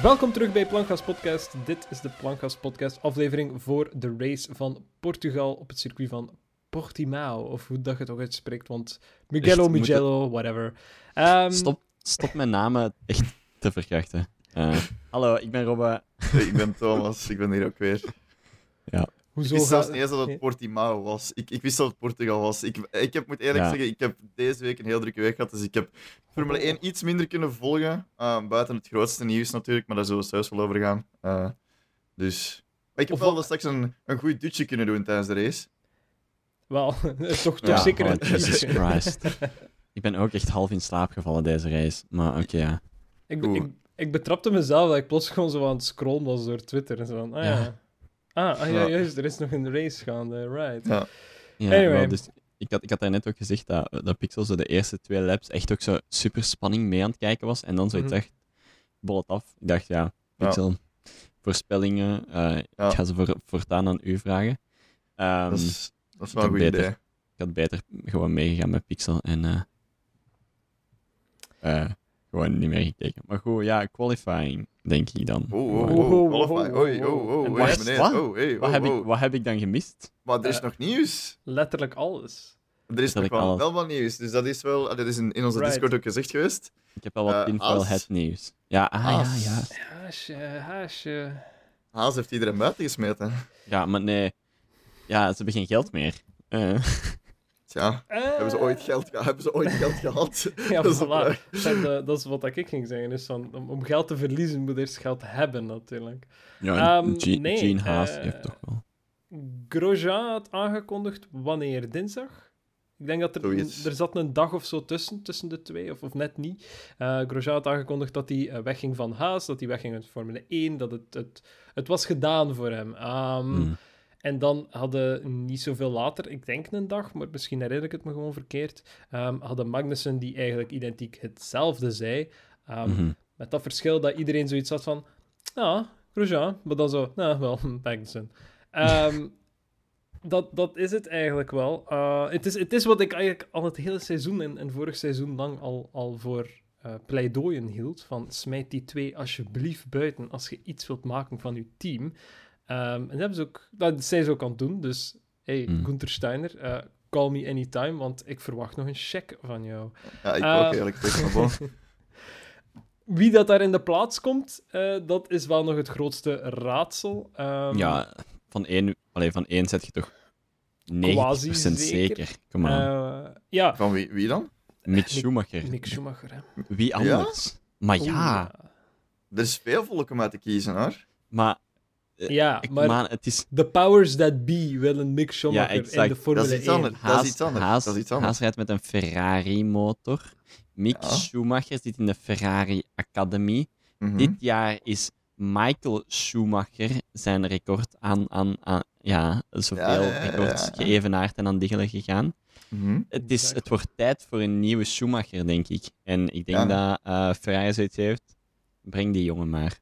Welkom terug bij Plankgas Podcast. Dit is de Plankgas Podcast aflevering voor de race van Portugal op het circuit van Portimao. Of hoe dat je het ook uitspreekt, want Mugello, Echt, moet Mugello, whatever. Ehm, Stop, stop mijn namen echt te verkrachten. Eh, hallo, ik ben Robbe. Hey, ik ben Thomas, ik ben hier ook weer. Ik Hoezo wist zelfs niet eens dat het. Portimao was. Ik, ik wist dat het Portugal was. Ik, ik heb, moet eerlijk Ja. zeggen, ik heb deze week een heel drukke week gehad, dus ik heb Formule 1 iets minder kunnen volgen. eh, buiten het grootste nieuws natuurlijk, maar daar zullen we zelfs wel over gaan. Eh, dus... Maar ik heb Of wel wat- straks een, een goed dutje kunnen doen tijdens de race. Wel, toch, toch Ja, zeker oh, Jesus. Christ. Ik ben ook echt half in slaap gevallen deze race. Maar oké, ja. Ik, ik, ik betrapte mezelf dat ik plots gewoon zo aan het scrollen was door Twitter. En zo van, ah ja. Ja. Ah, ah ja, Ja. juist, er is nog een race gaande, right. Ja. ja Anyway. wel, dus ik had, ik had daarnet ook gezegd dat, dat Pixel zo de eerste twee laps echt ook zo super spanning mee aan het kijken was. En dan zoiets Mhm. echt bol het af. Ik dacht, ja, Pixel, voorspellingen. eh, Ja. Ik ga ze voor, voortaan aan u vragen. Ehm, Dat is, dat is wel een goed beter. idee. ik had beter gewoon meegegaan met Pixel en eh, eh, gewoon niet meer gekeken. Maar goed, ja, qualifying, denk ik dan. Meneer. wat? Oh, hey, wat, oh, heb ik, oh. wat heb ik dan gemist? Maar er is Eh, nog nieuws. Letterlijk alles. Er is nog wel, wel wat nieuws. Dus dat is wel... Dat is in, in onze Right. Discord ook gezegd geweest. Ik heb al wat tinfoil Haas. het nieuws. Ja, ah, Haas. ja, ja. Haasje, haasje. Haas heeft iedereen buiten gesmeten. Ja, maar nee. Ja, ze hebben geen geld meer. Eh, Tja, hebben ze ooit geld, ge- hebben ze ooit geld gehad? Ja, Dat is eh, dat is wat ik ging zeggen. Is van, om, om geld te verliezen moet je eerst geld hebben, natuurlijk. ja, Ehm, nee, Gene Haas eh, heeft toch wel. Grosjean had aangekondigd wanneer? Dinsdag? Ik denk dat er, Zoiets. er zat een dag of zo tussen, tussen de twee, of, of net niet. Eh Grosjean had aangekondigd dat hij eh, wegging van Haas, dat hij wegging uit Formule 1, dat het, het, het was gedaan voor hem. Ehm, Hmm. En dan hadden niet zoveel later, ik denk een dag, maar misschien herinner ik het me gewoon verkeerd, ehm, hadden Magnussen die eigenlijk identiek hetzelfde zei, ehm, Mhm. met dat verschil dat iedereen zoiets had van, ja, Grosjean, maar dan zo, nou, wel, Magnussen. Ehm, dat, dat is het eigenlijk wel. Eh, het, is, het is wat ik eigenlijk al het hele seizoen en, en vorig seizoen lang al, al voor eh, pleidooien hield, van smijt die twee alsjeblieft buiten als je iets wilt maken van je team. Ehm, en dat, hebben ze ook, dat zijn ze ook aan het doen, dus hey, Mm. Gunther Steiner, eh, call me anytime, want ik verwacht nog een check van jou. Ja, ik Eh, ook eerlijk gezegd. Maar. Wie dat daar in de plaats komt, eh, dat is wel nog het grootste raadsel. Ehm, Ja, van één, allee, van één zet je toch 90% Quasi zeker. zeker. Kom aan. eh, ja, Van wie, wie dan? Mick Schumacher. Mick Schumacher. Hè. Wie anders? Maar Oeh, ja, Er is veel volk om uit te kiezen, hoor. maar, Ja, ik, maar man, het is... de powers that be willen Mick Schumacher in exact. de Dat Formule is iets 1. anders. Dat Haas, is iets anders. Haas, Dat is iets anders. Haas rijdt met een Ferrari-motor. Mick Ja. Schumacher zit in de Ferrari Academy. Mhm. Dit jaar is Michael Schumacher zijn record aan, aan, aan ja, zoveel Ja, ja, ja, records ja. geëvenaard en aan diggelen gegaan. Mhm. Het, is, het wordt tijd voor een nieuwe Schumacher, denk ik. En ik denk Ja. dat eh Ferrari zoiets heeft. Breng die jongen maar.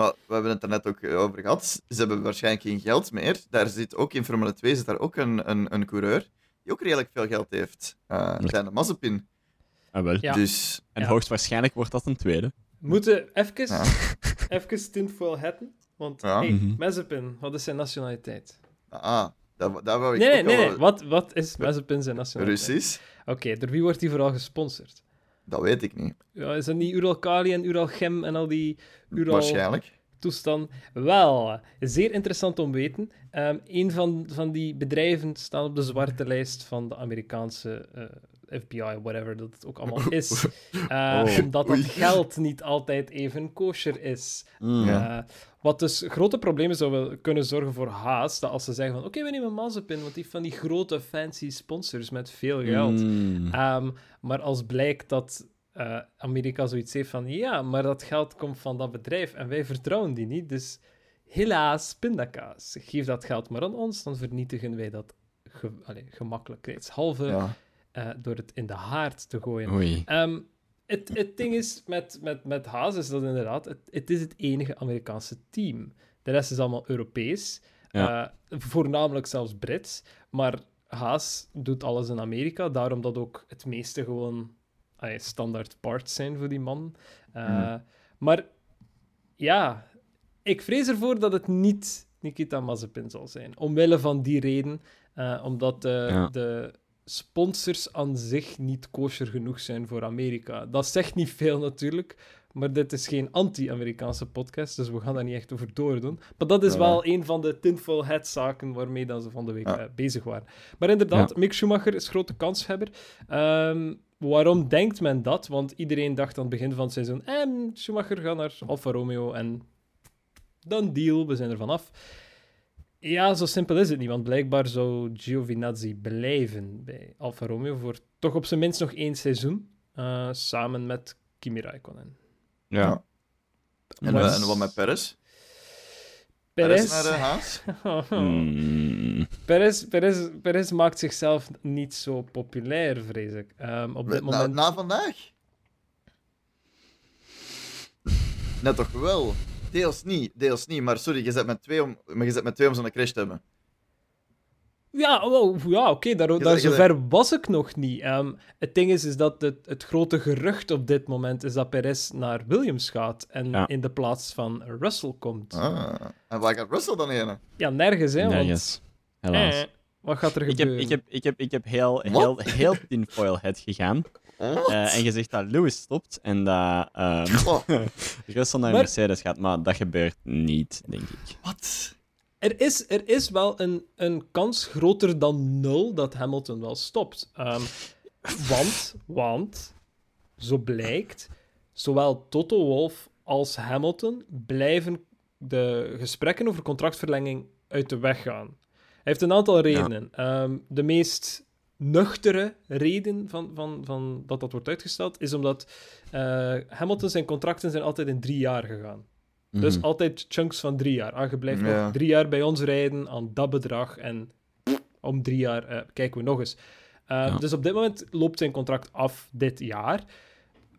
Maar we hebben het er net ook over gehad. Ze hebben waarschijnlijk geen geld meer. Daar zit ook in Formule 2 zit daar ook een, een, een coureur die ook redelijk veel geld heeft. Uh, kleine Mazepin. Ah, wel. Ja. Dus En Ja. hoogstwaarschijnlijk wordt dat een tweede. Moeten even, Ja. even tinfoil hetten. Want, Ja. hey, Mhm. Mazepin, wat is zijn nationaliteit? ah, daar, daar wou ik Nee, nee, ook nee. al- nee. Wat, wat is Mazepin zijn nationaliteit? Russisch? Oké, door wie wordt hij vooral gesponsord? Dat weet ik niet. Ja, is dat niet Uralkali en Uralchem en al die Ural... Waarschijnlijk. toestand. Wel, zeer interessant om te weten. Ehm een van, van die bedrijven staat op de zwarte lijst van de Amerikaanse eh, FBI, whatever dat het ook allemaal is. Eh, Oh, omdat dat oei. geld niet altijd even kosher is. Mm. Eh, wat dus grote problemen zou kunnen zorgen voor Haas, dat als ze zeggen van oké, we nemen Mazepin, want die van die grote fancy sponsors met veel geld. Mm. Ehm, maar als blijkt dat eh, Amerika zoiets heeft van ja, maar dat geld komt van dat bedrijf en wij vertrouwen die niet, dus helaas, pindakaas. Geef dat geld maar aan ons, dan vernietigen wij dat ge allee, gemakkelijkheidshalve Ja. Eh, door het in de haard te gooien. Oei. Ehm, het, het ding is met, met, met Haas is dat inderdaad, het, het is het enige Amerikaanse team. De rest is allemaal Europees, Ja. eh, voornamelijk zelfs Brits, maar Haas doet alles in Amerika, daarom dat ook het meeste gewoon standaard parts zijn voor die man. Eh, Mhm. Maar ja, ik vrees ervoor dat het niet Nikita Mazepin zal zijn. Omwille van die reden. omdat de, Ja. de sponsors aan zich niet kosher genoeg zijn voor Amerika. Dat zegt niet veel natuurlijk. Maar dit is geen anti-Amerikaanse podcast, dus we gaan daar niet echt over doordoen. Maar dat is wel een van de tinfoil hat zaken waarmee dan ze van de week Ja. eh, bezig waren. Maar inderdaad, Mick Schumacher is grote kanshebber. Ehm, waarom denkt men dat? Want iedereen dacht aan het begin van het seizoen: eh, Schumacher gaat naar Alfa Romeo en dan deal, we zijn er vanaf. Ja, zo simpel is het niet, want blijkbaar zou Giovinazzi blijven bij Alfa Romeo voor toch op zijn minst nog één seizoen, eh, samen met Kimi Raikkonen. Ja. En, eh, wat met Perez? Perez Perez, naar de Haas? Mm, Perez, Perez, Perez maakt zichzelf niet zo populair, vrees ik. Ehm, op dit Na, moment... na vandaag? Net toch wel? Deels niet, deels niet. Maar sorry, je zet met twee om, maar je zet met twee om zo'n crash te hebben. Ja, wel, ja oké, daar, daar zegt- je zover was ik nog niet. Ehm, het ding is, is dat het, het grote gerucht op dit moment is dat Perez naar Williams gaat en Ja. in de plaats van Russell komt. Ah. En waar gaat Russell dan heen? Ja, nergens, hè, want... nergens. Helaas. Eh, wat gaat er Ik heb, gebeuren? ik heb, ik heb, ik heb heel, heel, heel tinfoil head gegaan. Eh, en gezegd dat Lewis stopt en dat ehm Oh, Russell naar Maar- Mercedes gaat. Maar dat gebeurt niet, denk ik. wat? Er is, er is wel een, een kans groter dan nul dat Hamilton wel stopt. Ehm, want, want, zo blijkt, zowel Toto Wolff als Hamilton blijven de gesprekken over contractverlenging uit de weg gaan. Hij heeft een aantal redenen. Ehm, de meest nuchtere reden van, van, van dat dat wordt uitgesteld is omdat eh, Hamilton zijn contracten zijn altijd in drie jaar gegaan. Dus Mhm. altijd chunks van drie jaar. Ah, je blijft Ja. nog drie jaar bij ons rijden aan dat bedrag en om drie jaar eh, kijken we nog eens. Uh, Ja. Dus op dit moment loopt zijn contract af dit jaar,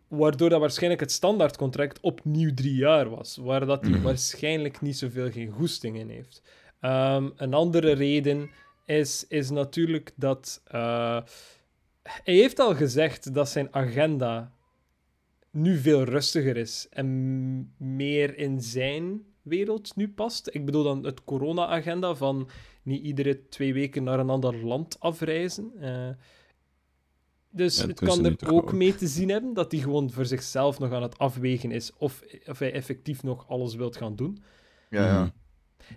waardoor dat waarschijnlijk het standaardcontract opnieuw drie jaar was, waar dat hij Mhm. waarschijnlijk niet zoveel geen goesting in heeft. Ehm, een andere reden is, is natuurlijk dat eh, hij heeft al gezegd dat zijn agenda nu veel rustiger is en meer in zijn wereld nu past. Ik bedoel dan het corona-agenda van niet iedere twee weken naar een ander land afreizen. Eh, dus Ja, het kan er ook ook. mee te zien hebben dat hij gewoon voor zichzelf nog aan het afwegen is of, of hij effectief nog alles wilt gaan doen. Ja, ja.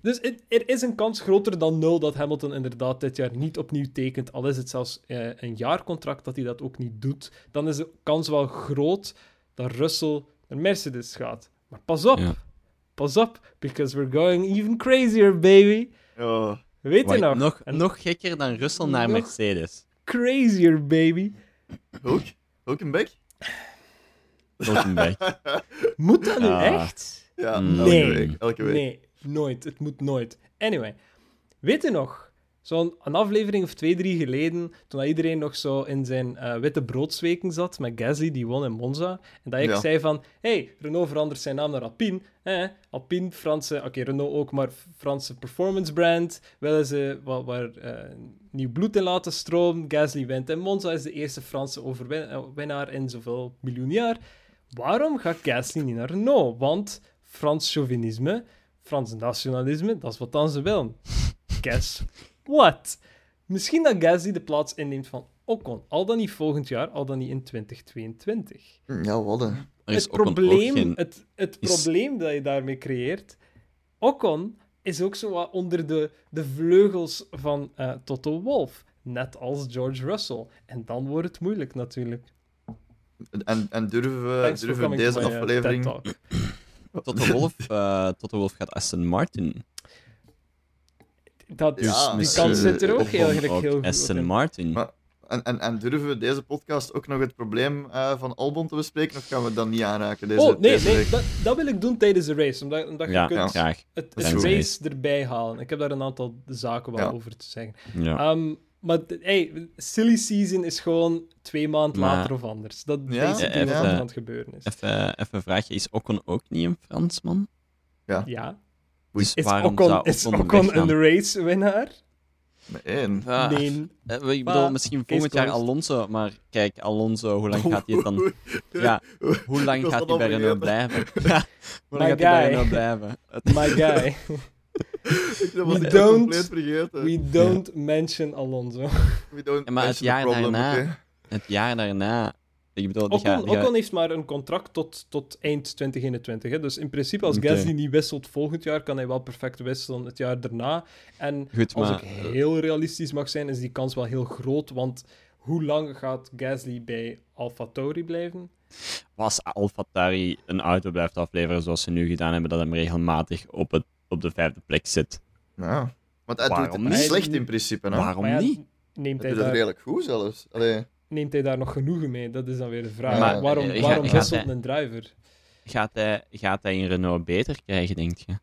Dus het- er is een kans groter dan nul dat Hamilton inderdaad dit jaar niet opnieuw tekent. Al is het zelfs eh, een jaarcontract dat hij dat ook niet doet. Dan is de kans wel groot dat Russell naar Mercedes gaat. Maar pas op, Ja. pas op, because we're going even crazier, baby. Oh. Weet je nog? nog, En- nog gekker dan Russell naar Nog- Mercedes. Crazier, baby. Ook? Ook een bek? Hulkenberg. Moet dat nu Ah. echt? Ja, Mm. elke Nee. week. Elke week. Nee, nooit. Het moet nooit. Anyway, weet je nog? Zo'n een aflevering of twee, drie geleden, toen dat iedereen nog zo in zijn eh, witte broodsweken zat met Gasly, die won in Monza. En dat ik Ja. zei van, hey, Renault verandert zijn naam naar Alpine. Eh, Alpine, Franse, oké, Renault ook, maar Franse performance brand. Willen ze wat, waar eh, nieuw bloed in laten stromen. Gasly wint en Monza is de eerste Franse overwinnaar in zoveel miljoen jaar. Waarom gaat Gasly niet naar Renault? Want Frans chauvinisme, Frans nationalisme, dat is wat dan ze willen. Guess what? Misschien dat Gasly de plaats inneemt van Ocon. Al dan niet volgend jaar, al dan niet in 2022. Ja, wat hè. Het een- ook probleem, geen... het, het is- probleem dat je daarmee creëert... Ocon is ook zo wat onder de, de vleugels van eh, Toto Wolff. Net als George Russell. En dan wordt het moeilijk, natuurlijk. En, en durven we, durven deze uh, aflevering... Tot de Wolf, eh, tot de Wolf gaat Aston Martin. Dat, Ja, die kans zit er ook heel, ook heel goed Aston in. Martin. Maar- En, en, en durven we deze podcast ook nog het probleem eh, van Albon te bespreken, of gaan we dat niet aanraken deze, oh, nee, deze nee dat, dat wil ik doen tijdens de race. Omdat, omdat ja, je kunt het, race erbij halen. Ik heb daar een aantal zaken wel Ja. over te zeggen. Ja. Maar hey, silly season is gewoon twee maanden Maar- later of anders. Dat is Ja, basically ja, wat er aan het gebeuren is. Even, even een vraagje. Is Ocon ook niet een Fransman? Ja. Dus Is waarom Ocon, zou is Ocon een race winnaar? Met één. Ah, Nee. eh, ik Maar, bedoel, misschien volgend jaar. Alonso, maar kijk, Alonso, hoe lang gaat hij dan... Ja, hoe lang Ik gaat hij bij Renault blijven? Ja, hoe lang My gaat hij bij. Renault blijven? My guy. Ik was We don't- compleet vergeten. We don't mention Alonso. We don't Ja, maar het jaar problem, daarna-? Het jaar daarna... Ik bedoel, die Ocon, gaat... die gaat- Ocon heeft maar een contract tot, tot eind 2021. Hè? Dus in principe, als. Gasly niet wisselt volgend jaar, kan hij wel perfect wisselen het jaar daarna. En Goed, als maar... ik heel realistisch mag zijn, is die kans wel heel groot. Want hoe lang gaat Gasly bij AlphaTauri blijven? als AlphaTauri een auto blijft afleveren zoals ze nu gedaan hebben, dat hem regelmatig op, het, op de vijfde plek zit. Nou, want hij doet Waarom het niet slecht in principe. Hè? Waarom ja, niet? Neemt Hij hij, doet het redelijk goed zelfs. Allee, neemt hij daar nog genoegen mee? Dat is dan weer de vraag. Maar, waarom waarom gaat- wisselt gaat een driver? Gaat hij, gaat hij in Renault beter krijgen, denk je?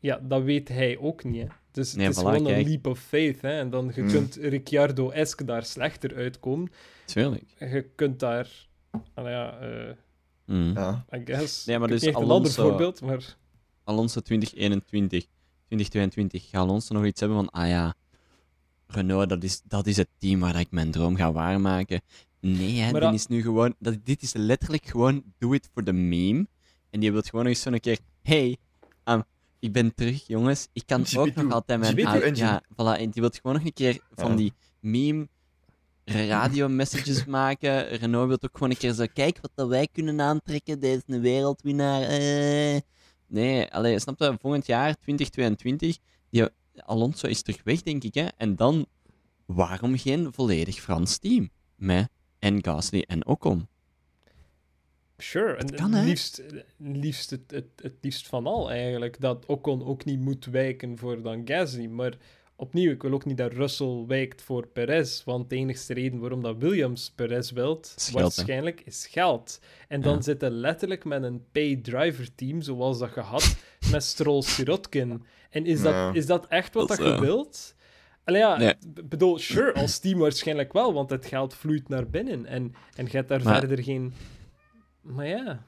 Ja, dat weet hij ook niet. Hè. Dus Nee, het is voilà, gewoon een leap of faith. Hè. En dan je Hmm. kunt Ricciardo-esque daar slechter uitkomen. Tuurlijk. Je kunt daar... Nou ja, Mm. ja. I guess... Nee, maar dus echt een ander Alonso- voorbeeld, maar... Alonso 2021, 2022. Gaat Alonso nog iets hebben van, ah ja, Renault, dat is, dat is het team waar ik mijn droom ga waarmaken. Nee, hè, dat- is nu gewoon, dat, dit is letterlijk gewoon do it for the meme. En die wil gewoon nog eens zo'n keer, hey, um, ik ben terug, jongens. Ik kan ook GP2. nog altijd mijn... GP2 au- engine. Ja, voilà. En die wil gewoon nog een keer van Ja. die meme radio-messages maken. Renault wil ook gewoon een keer zo, kijk wat dat wij kunnen aantrekken. Deze is een wereldwinnaar. eh. Nee, allee, snap je? Volgend jaar, 2022, die Alonso is terug weg, denk ik. Hè? En dan, waarom geen volledig Frans team? Met en Gasly en Ocon. Sure, en kan, het hè? liefst, liefst het, het, het liefst van al eigenlijk, dat Ocon ook niet moet wijken voor dan Gasly. Maar opnieuw, ik wil ook niet dat Russell wijkt voor Perez, want de enige reden waarom dat Williams Perez wilt, Is geld, hè? waarschijnlijk, is geld. En dan Ja. zitten letterlijk met een pay-driver team, zoals dat je had, met Stroll Sirotkin. En is dat, Ja. is dat echt wat Dat dat, je eh, wilt? Allee, ja, Nee. bedoel, sure, als team waarschijnlijk wel, want het geld vloeit naar binnen. En, en je hebt daar Maar- verder geen... Maar ja,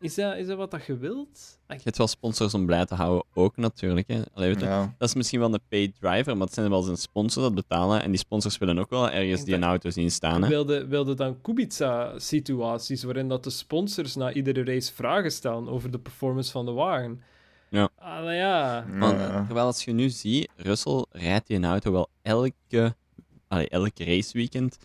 is dat, is dat wat dat je wilt? Je hebt wel sponsors om blij te houden, ook natuurlijk. Hè. Allee, weet je, Ja. Dat is misschien wel een paid driver, maar het zijn wel zijn sponsors dat betalen. En die sponsors willen ook wel ergens die een auto zien staan. Hè. Wilde, wilde dan Kubica-situaties waarin dat de sponsors na iedere race vragen stellen over de performance van de wagen? Ja. Allee, ja. Want, Ja. terwijl als je nu ziet, Russell rijdt die een auto wel elke, allee, elke raceweekend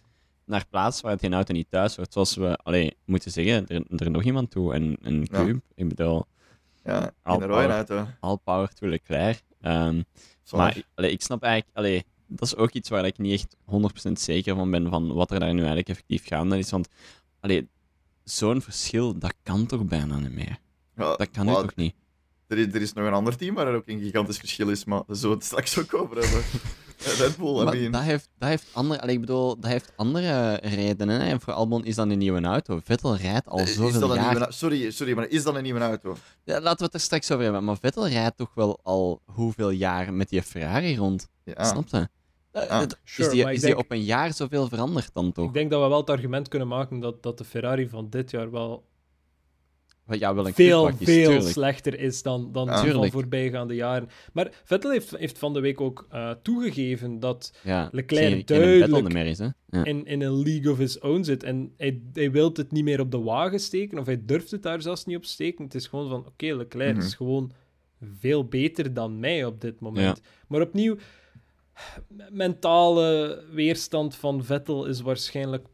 naar plaats waar het die auto niet thuis wordt. Zoals we allee, moeten zeggen, er, er nog iemand toe. En een. Cube, ik bedoel, Ja, in power. auto. all power to Leclerc. Ehm, maar allee, ik snap eigenlijk, allee, dat is ook iets waar ik niet echt 100% zeker van ben van wat er daar nu eigenlijk effectief gaande is. Want allee, zo'n verschil, dat kan toch bijna niet meer? Ja, Dat kan nu toch niet? Er is, er is nog een ander team waar er ook een gigantisch verschil is, maar daar zullen we het straks ook over hebben. Eh, Red Bull, I Maar mean. dat heeft, dat heeft andere, allee, ik bedoel, dat heeft andere redenen. Hè. En voor Albon is dan een nieuwe auto. Vettel rijdt al Eh, is zoveel dat een jaar. nieuwe, sorry, sorry, maar is dat een nieuwe auto? Ja, laten we het er straks over hebben. Maar Vettel rijdt toch wel al hoeveel jaar met die Ferrari rond? Ja. Snap je? Eh, Ah, sure, is die, is die denk- op een jaar zoveel veranderd dan toch? Ik denk dat we wel het argument kunnen maken dat, dat de Ferrari van dit jaar wel Ja, wel een veel, veel tuurlijk. slechter is dan, dan Ja. van voorbijgaande jaren. Maar Vettel heeft, heeft van de week ook eh, toegegeven dat Ja, Leclerc duidelijk- Vettel meer is, hè? Ja. in, in een league of his own zit. En hij, hij wil het niet meer op de wagen steken, of hij durft het daar zelfs niet op steken. Het is gewoon van, oké, Leclerc Mhm. is gewoon veel beter dan mij op dit moment. Maar opnieuw, mentale weerstand van Vettel is waarschijnlijk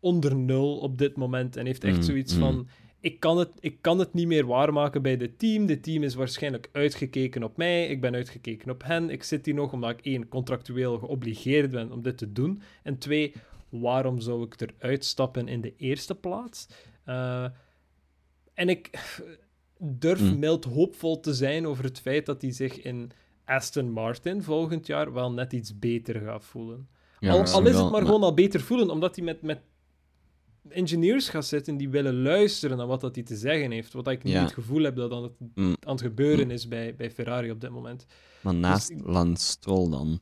onder nul op dit moment. En heeft echt Mm, zoiets mm. van... Ik kan, het, ik kan het niet meer waarmaken bij dit team. Dit team is waarschijnlijk uitgekeken op mij. Ik ben uitgekeken op hen. Ik zit hier nog omdat ik één, contractueel geobligeerd ben om dit te doen. En twee, waarom zou ik eruit stappen in de eerste plaats? Eh, en ik durf Mm. mild hoopvol te zijn over het feit dat hij zich in Aston Martin volgend jaar wel net iets beter gaat voelen. Ja, al, is het wel, maar gewoon al beter voelen, omdat hij met, met engineers gaat zitten die willen luisteren naar wat dat hij te zeggen heeft. Wat ik niet Ja. het gevoel heb dat aan het, Mm, aan het gebeuren is bij, bij Ferrari op dit moment. Maar naast ik- Lance Stroll dan?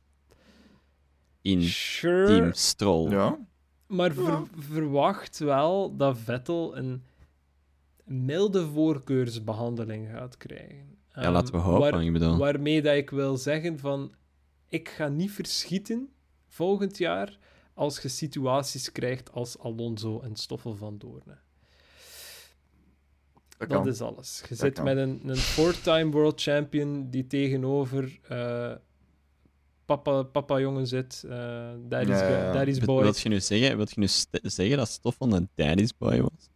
In Sure, Team Stroll. Ja. maar ver- Ja. verwacht wel dat Vettel een milde voorkeursbehandeling gaat krijgen. Ja, Ehm, laten we hopen. waar- ik bedoel. Waarmee dat ik wil zeggen van... ik ga niet verschieten volgend jaar als je situaties krijgt als Alonso en Stoffel van Doorne. Dat is alles. Je Dat zit kan. met een, een four-time world champion die tegenover eh, papa, papa jongen zit. eh daddy's, Ja, ja, ja. daddy's Wil- boy. Wilt je nu zeggen, wilt je nu zeggen dat Stoffel een daddy's boy was?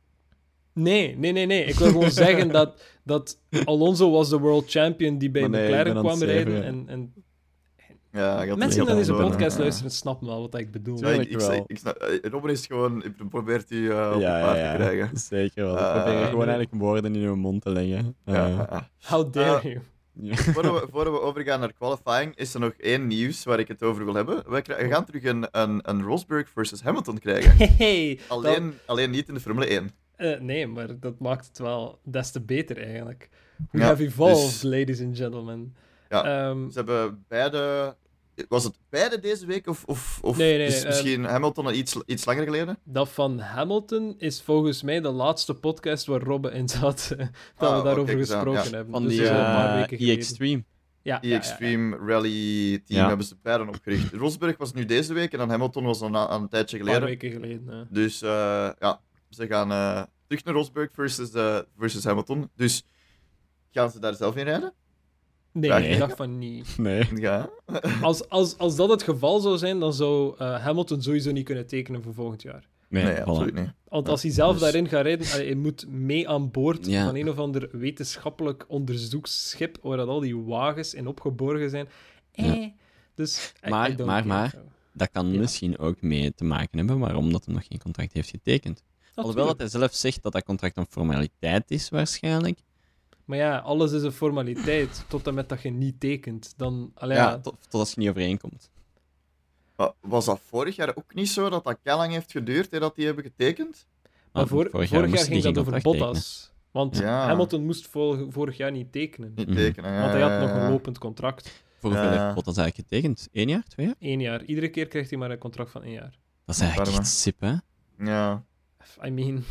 Nee, nee, nee, nee. Ik wil gewoon zeggen dat, dat Alonso was de world champion die bij nee, McLaren kwam rijden. zeggen. En, en Ja, mensen die deze podcast doen, luisteren snappen wel wat ik bedoel. Ja, ik, ik, ik, ik snap- eh, Robin is gewoon, ik probeert u eh op ja, te krijgen. Zeker wel. Ik Eh, probeer gewoon eigenlijk woorden in uw mond te leggen. Eh. How dare Eh, you? Voordat we, overgaan naar qualifying, is er nog één nieuws waar ik het over wil hebben. We, gaan terug een, een, een Rosberg versus Hamilton krijgen. Hey, Alleen, alleen niet in de Formule 1. Eh, nee, maar dat maakt het wel des te beter eigenlijk. We Ja, have evolved, dus- ladies and gentlemen. Ja, Ehm, Ze hebben beide... Was het beide deze week? Of, of, of Nee, nee, is nee, misschien Hamilton al iets, iets langer geleden? dat van Hamilton is volgens mij de laatste podcast waar Robbe in zat. dat Ah, we daarover kijk eens aan, gesproken ja. hebben. Van Dus die dat is al een paar eh, weken geleden. E-Extreme. Ja, Die ja, ja, Extreme Rally Team Ja. hebben ze beiden opgericht. Rosberg was nu deze week en dan Hamilton was dan een, een tijdje Een paar geleden. weken geleden. ja. Dus eh, ja, ze gaan eh, terug naar Rosberg versus, eh, versus Hamilton. Dus gaan ze daar zelf in rijden? Nee, ik dacht van niet. Nee. Ja. Als, als, als dat het geval zou zijn, dan zou eh, Hamilton sowieso niet kunnen tekenen voor volgend jaar. Nee, absoluut niet. Want als hij zelf dus- daarin gaat rijden, hij moet mee aan boord Ja. van een of ander wetenschappelijk onderzoeksschip waar dat al die wagens in opgeborgen zijn. Eh, dus, I- Maar- maar- maar- Dat kan Ja. misschien ook mee te maken hebben waarom dat hij nog geen contract heeft getekend. Alhoewel dat hij zelf zegt dat dat contract een formaliteit is, waarschijnlijk. Maar ja, alles is een formaliteit, tot en met dat je niet tekent. Dan, allee, Ja, ja, tot, tot als je niet overeenkomt. Was dat vorig jaar ook niet zo dat dat kei lang heeft geduurd hè, dat die hebben getekend? maar voor, vorig jaar, moest hij ging dat over tekenen. Bottas. Want Ja. Hamilton moest vorig jaar niet tekenen. Niet tekenen. Ja, Want hij had ja, nog ja. een lopend contract. Voor hoeveel Ja. heeft Bottas eigenlijk getekend? Eén jaar? Twee jaar? Eén jaar. Iedere keer krijgt hij maar een contract van één jaar. Dat is eigenlijk echt sip, hè? Ja. I mean...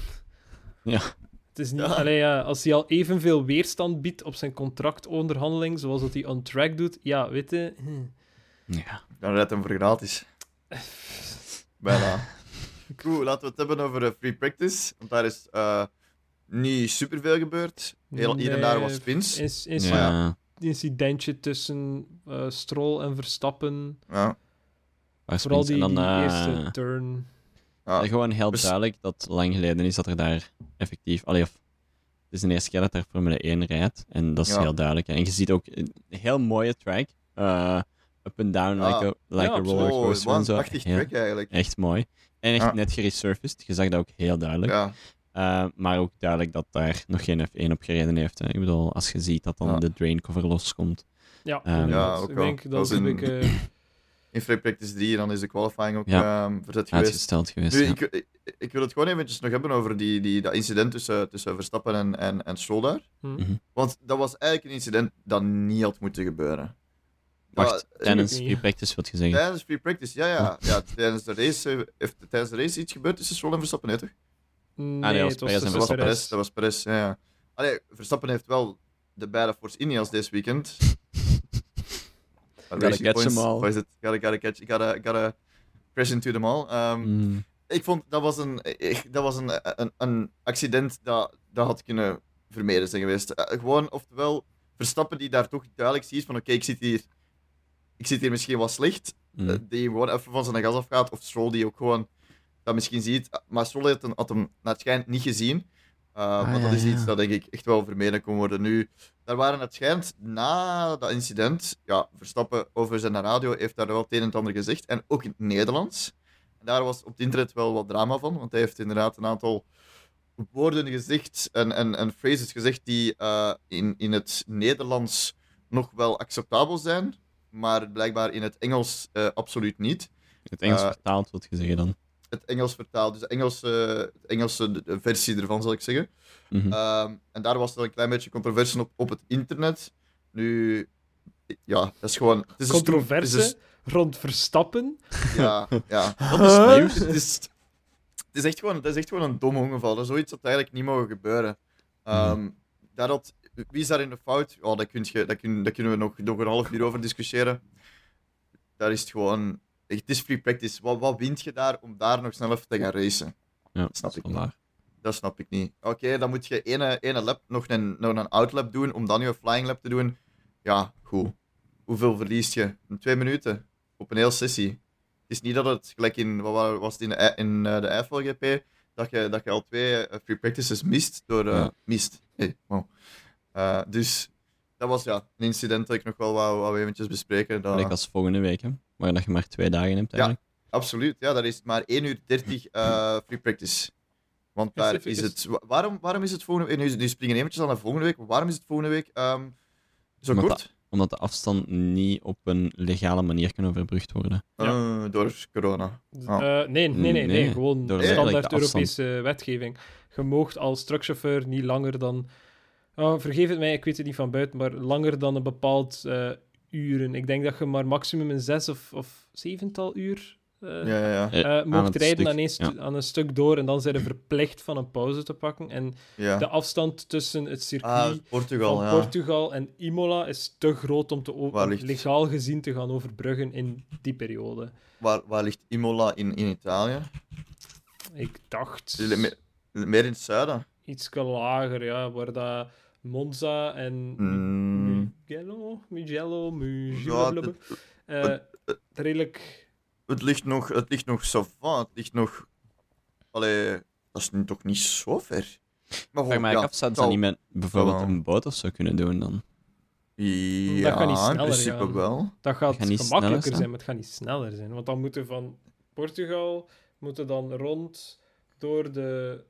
Ja. Het is niet... Ja. Allee, ja, als hij al evenveel weerstand biedt op zijn contractonderhandeling, zoals dat hij on track doet, ja, weet je... hm. Ja. Dan rijdt hem voor gratis. Bijna. Goed, laten we het hebben over eh, free practice. Want daar is eh, niet superveel gebeurd. Heel, Hier en daar was spins. Is, is ja. incidentje tussen eh Stroll en Verstappen. Ja. Vooral die, en dan, die eh, eerste turn. Ja. Gewoon heel Dus- duidelijk dat lang geleden is dat er daar effectief... Allee, of, het is de eerste keer dat er Formule 1 rijdt. En dat is Ja. heel duidelijk. hè. En je ziet ook een heel mooie track. eh, up and down, Ja. like a, like Ja, a Oh, en een zo. prachtig Heel- track eigenlijk. echt mooi. En echt Ja. net geresurfaced. Je zag dat ook heel duidelijk. Ja. Eh, maar ook duidelijk dat daar nog geen F1 op gereden heeft. Hè. Ik bedoel, als je ziet dat dan Ja. de drain cover loskomt. Ja, inderdaad. Ja, ook ik denk dat Dat is is een een- beetje... In free practice 3 dan is de qualifying ook Ja. ehm, verzet geweest. Uitgesteld geweest. Nu, ja. ik, ik, ik wil het gewoon eventjes nog hebben over die, die, dat incident tussen, tussen Verstappen en, en, en Stroll daar. hm. Mhm. Want dat was eigenlijk een incident dat niet had moeten gebeuren. Wacht, Dat- tijdens free practice wat je zeggen. Tijdens free practice, ja, ja. ja tijdens, de race, heeft tijdens de race iets gebeurd tussen Stroll en Verstappen, nee toch? Nee, Ah, nee, dat was het was Perez en Dat was Perez, Perez. dat was Perez, ja, ja. Allee, Verstappen heeft wel de beide Force Indians deze weekend. Gotta catch them all. Wat is het? Gotta, gotta catch, gotta, gotta crash into them all. Ehm, Mm. Ik vond dat was een, ik- dat was een, een, een accident dat, dat had kunnen vermeden zijn geweest. Eh, gewoon, oftewel, Verstappen die daar toch duidelijk ziet van oké, ik zit hier ik zit hier misschien wat slecht, Mm. eh, die gewoon even van zijn gas afgaat, of Stroll die ook gewoon dat misschien ziet. Maar Stroll had, hem- had hem naar het schijnt niet gezien. Uh, Ah, want dat ja, is iets ja. dat denk ik echt wel vermeden kon worden. Nu, daar waren het schijnt na dat incident, ja, Verstappen over zijn radio heeft daar wel het een en het ander gezegd, en ook in het Nederlands. En daar was op het internet wel wat drama van, want hij heeft inderdaad een aantal woorden gezegd en, en, en phrases gezegd die eh, in, in het Nederlands nog wel acceptabel zijn, maar blijkbaar in het Engels eh, absoluut niet. Het Engels eh, vertaald, wat je zeggen dan. Het Engels vertaald, dus de Engelse, de Engelse versie ervan zal ik zeggen. Mhm. Ehm, en daar was er een klein beetje controverse op, op het internet. Nu, ja, dat is gewoon. Het is een stoem- het is Controverse rond Verstappen. ja, ja. Dat is Huh? nieuws. Het is, het, is echt gewoon, het is echt gewoon een dom ongeval. Dat is zoiets dat eigenlijk niet mogen gebeuren. Ehm, daar had, wie is daar in de fout? Oh, daar, kun je, daar, kun, daar kunnen we nog, nog een half uur over discussiëren. daar is het gewoon... Het is free practice. Wat, wat wint je daar om daar nog snel even te gaan racen? Ja, Snap ik wel niet. Dat snap ik niet. Oké, dan moet je ene, ene lap nog een, nog een outlap doen om dan je flying lap te doen. Ja, goed. Hoeveel verliest je? In twee minuten. Op een hele sessie. Het is niet dat het gelijk in, wat wa- was het in de, in eh, de Eiffel GP, dat je, dat je al twee eh, free practices mist door... eh. Mist. Hey, wow. Dus dat was ja, een incident dat ik nog wel wou, wou eventjes bespreken. Dat... Gelijk als volgende week, hè. Maar dat je maar twee dagen hebt Ja. eigenlijk. Absoluut, ja, dat is maar 1 uur 30 eh, free practice. Want daar is is- het. wa- Waarom, waarom is het volgende week? Nu, nu springen we eventjes aan naar volgende week. Waarom is het volgende week ehm, zo Omdat kort? Omdat de afstand niet op een legale manier kan overbrugd worden. Eh, door corona. Ah. Eh, nee, nee, nee, nee, Nee, gewoon door standaard de Europese wetgeving. Je moogt als truckchauffeur niet langer dan... Oh, vergeef het mij, ik weet het niet van buiten, maar langer dan een bepaald eh, uren. Ik denk dat je maar maximum een zes of, of zevental uur eh, Ja, ja, ja. Eh, eh, mocht rijden stuk, aan, een stu- aan een stuk door en dan zijn ze verplicht van een pauze te pakken. En ja. de afstand tussen het circuit Ah, Portugal, van ja. Portugal en Imola is te groot om, te legaal gezien te gaan overbruggen in die periode. Waar, waar ligt Imola in, in Italië? Ik dacht Me- Meer in het zuiden. iets lager, ja, waar dat Monza en Mm. Mugello, Mugello, Mugello, Ja, eh, het- redelijk... Het ligt nog, het ligt nog Het ligt nog. Allee, dat is nu toch niet zo ver. Maar Vraag mij ja, af, zouden ze niet met bijvoorbeeld een boot of zo kunnen doen dan? Ja, Dat gaat niet in sneller principe gaan. wel. Dat gaat, gaat niet sneller gemakkelijker zijn. zijn, maar het gaat niet sneller zijn. Want dan moeten van Portugal moeten dan rond door de...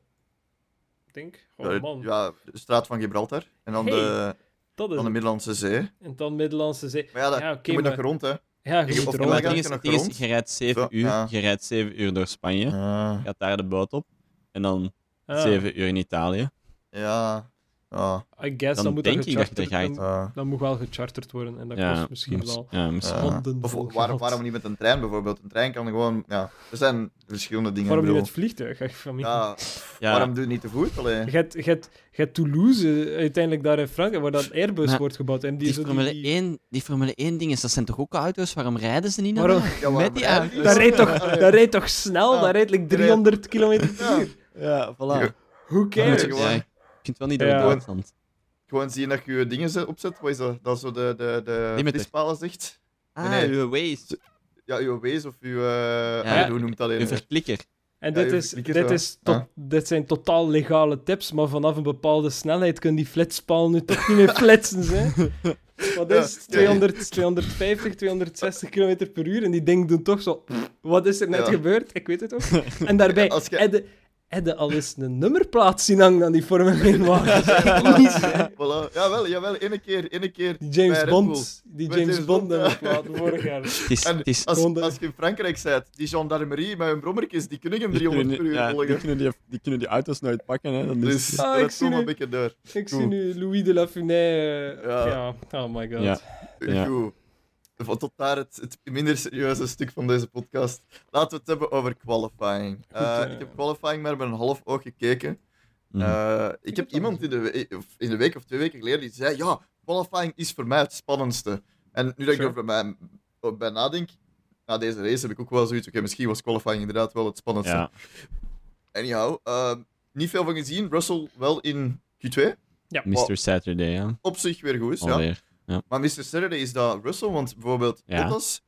Ik denk, oh Ja, man, ja, de straat van Gibraltar. En dan Hey, de, dat is van de. Middellandse Zee. En dan Middellandse Zee. Maar ja, dat, Ja, je moet maar- nog rond, hè. Ja, je Ik- moet er je rond. Het is, rond. je rijdt 7 Zo, uur, ja. je rijdt 7 uur door Spanje, Ah, gaat daar de boot op, en dan Ah, 7 uur in Italië. ja. Ja. I guess, dan, Dan moet denk dat ik dat je gecharterd- gaat. dan, ja. dan moet wel gecharterd worden. En dat ja, kost misschien mis- wel Ja, misschien. Ja. handen Of vol waarom, niet met een trein bijvoorbeeld? Een trein kan gewoon. Ja, er zijn verschillende dingen. Waarom niet met vliegtuig? Echt, van mij. Ja, Ja, waarom doe je niet te voet? Allee. Je hebt- Toulouse uiteindelijk daar in Frankrijk, waar dat Airbus Maar wordt gebouwd. En die, Formule, die- 1, die Formule 1 dingen, dat zijn toch ook auto's? Waarom rijden ze niet naar Waarom? daar? Ja, waarom Met die auto's? Dat rijdt toch, dat rijdt toch snel? Ja. Dat rijdt like 300 km per Ja. uur. Ja, voilà. Who cares? Ja, het wel niet door Ja. Duitsland. Gewoon zien dat je je dingen zet- opzet. Wat is dat? Dat zo de, de, de flitspalen zegt. Ah, Nee, uw Waze, Ja, uw Waze of uw. eh, Ja. ah, hoe noemt dat uw in? verklikker. En Ja, dit, je is, dit, is tot, Ja. dit zijn totaal legale tips, maar vanaf een bepaalde snelheid kunnen die flitspaal nu toch niet meer flitsen. Hè? Wat is het? ja. 200, 250, 260 km per uur en die dingen doen toch zo... Wat is er net Ja. gebeurd? Ik weet het ook. En daarbij, je- je- heb je al eens een nummerplaat zien hangen aan die Formule 1 wagen? Voilà. Jawel, jawel. Ene keer, ene keer. Die James. Bond, die James James Bond nummerplaat vorig jaar. Is, is, als, de- als je in Frankrijk bent, die gendarmerie met hun brommertjes, die kunnen hem die 300 per uur ja, die, volgen. kunnen die, die kunnen die auto's nooit pakken. Hè. Dan is, Dus Ah, ik dat zie nu. een beetje door. Ik zie nu Louis de la Funès. eh, Ja. ja. oh my god. Ja. Ja. Goed. Van tot daar het, het minder serieuze stuk van deze podcast. Laten we het hebben over qualifying. Eh, eh. ik heb qualifying maar met een half oog gekeken. Mhm. Eh, ik heb iemand in de, in de week of twee weken geleden die zei: Ja, qualifying is voor mij het spannendste. En nu dat ik er bij, bij nadenk, na deze race heb ik ook wel zoiets. Oké, misschien was qualifying inderdaad wel het spannendste. ja. Anyhow, niet veel van gezien. Russell wel in Q2. Mr. Saturday, ja. Op zich weer goed, ja. Alweer. Maar Mr. Saturday is dat Russell, want bijvoorbeeld Ja. Bottas,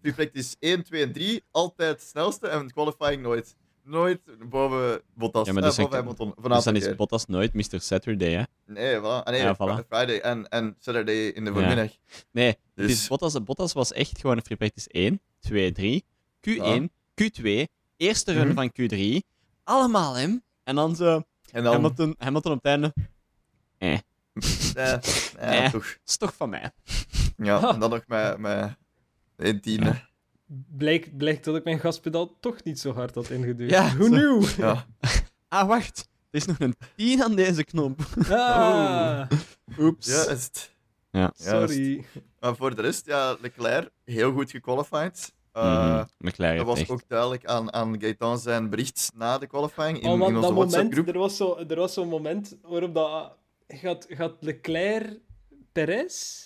free practice 1, 2 en 3, altijd het snelste en qualifying nooit. Nooit boven Bottas. Ja, maar eh, dus boven ik- Hamilton. Dus dan is. Bottas nooit Mr. Saturday, hè. Nee, voilà. Ah, nee, Ja, voilà. Fri- Friday en, en Saturday in de Ja. voormiddag. Nee, Dus- is Bottas, Bottas was echt gewoon free practice 1, 2, 3, Q1, Q2, eerste run Mhm. van Q3, allemaal hem. En dan zo, En dan... Hamilton, Hamilton op het einde, eh, eh, Eh. toch. is toch van mij. Ja, en dan nog met, met een tiende. Blijkt, blijkt dat ik mijn gaspedaal toch niet zo hard had ingeduwd. Ja, Who zo. knew? Ja. Ah, wacht, er is nog een 10 aan deze knop. Ah, Oeps. Ja. Ja. Ja, sorry. Maar voor de rest, ja, Leclerc, heel goed gequalified. Uh, Mhm. Dat was echt... ook duidelijk aan, aan Gaetan zijn bericht na de qualifying in, oh in onze dat moment, WhatsApp-groep. er was zo- er was zo'n moment waarop dat... Gaat, gaat Leclerc Perez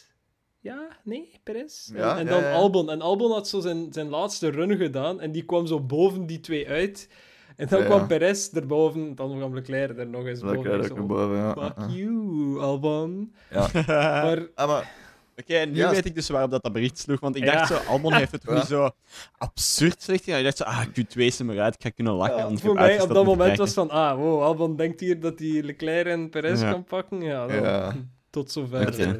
Ja, nee, Perez. Ja, en, dan ja. Albon. En Albon had zo zijn, zijn laatste run gedaan en die kwam zo boven die twee uit. En dan kwam. Perez erboven, dan kwam Leclerc er nog eens Dat boven. ook boven, ja. Fuck you, Albon. Ja. Maar Ah, maar Oké, nu weet ik dus waarop dat, dat bericht sloeg. Want ik Ja. dacht zo, Albon heeft het Ja. niet zo absurd slecht gedaan. Ik dacht zo, ah, Q2 is maar uit, ik ga kunnen lachen. ja, voor mij op dat moment kijken. was van, ah, wow, Albon denkt hier dat hij Leclerc en Perez Ja. kan pakken. Ja, dan, Ja. tot zover. Eh. eh,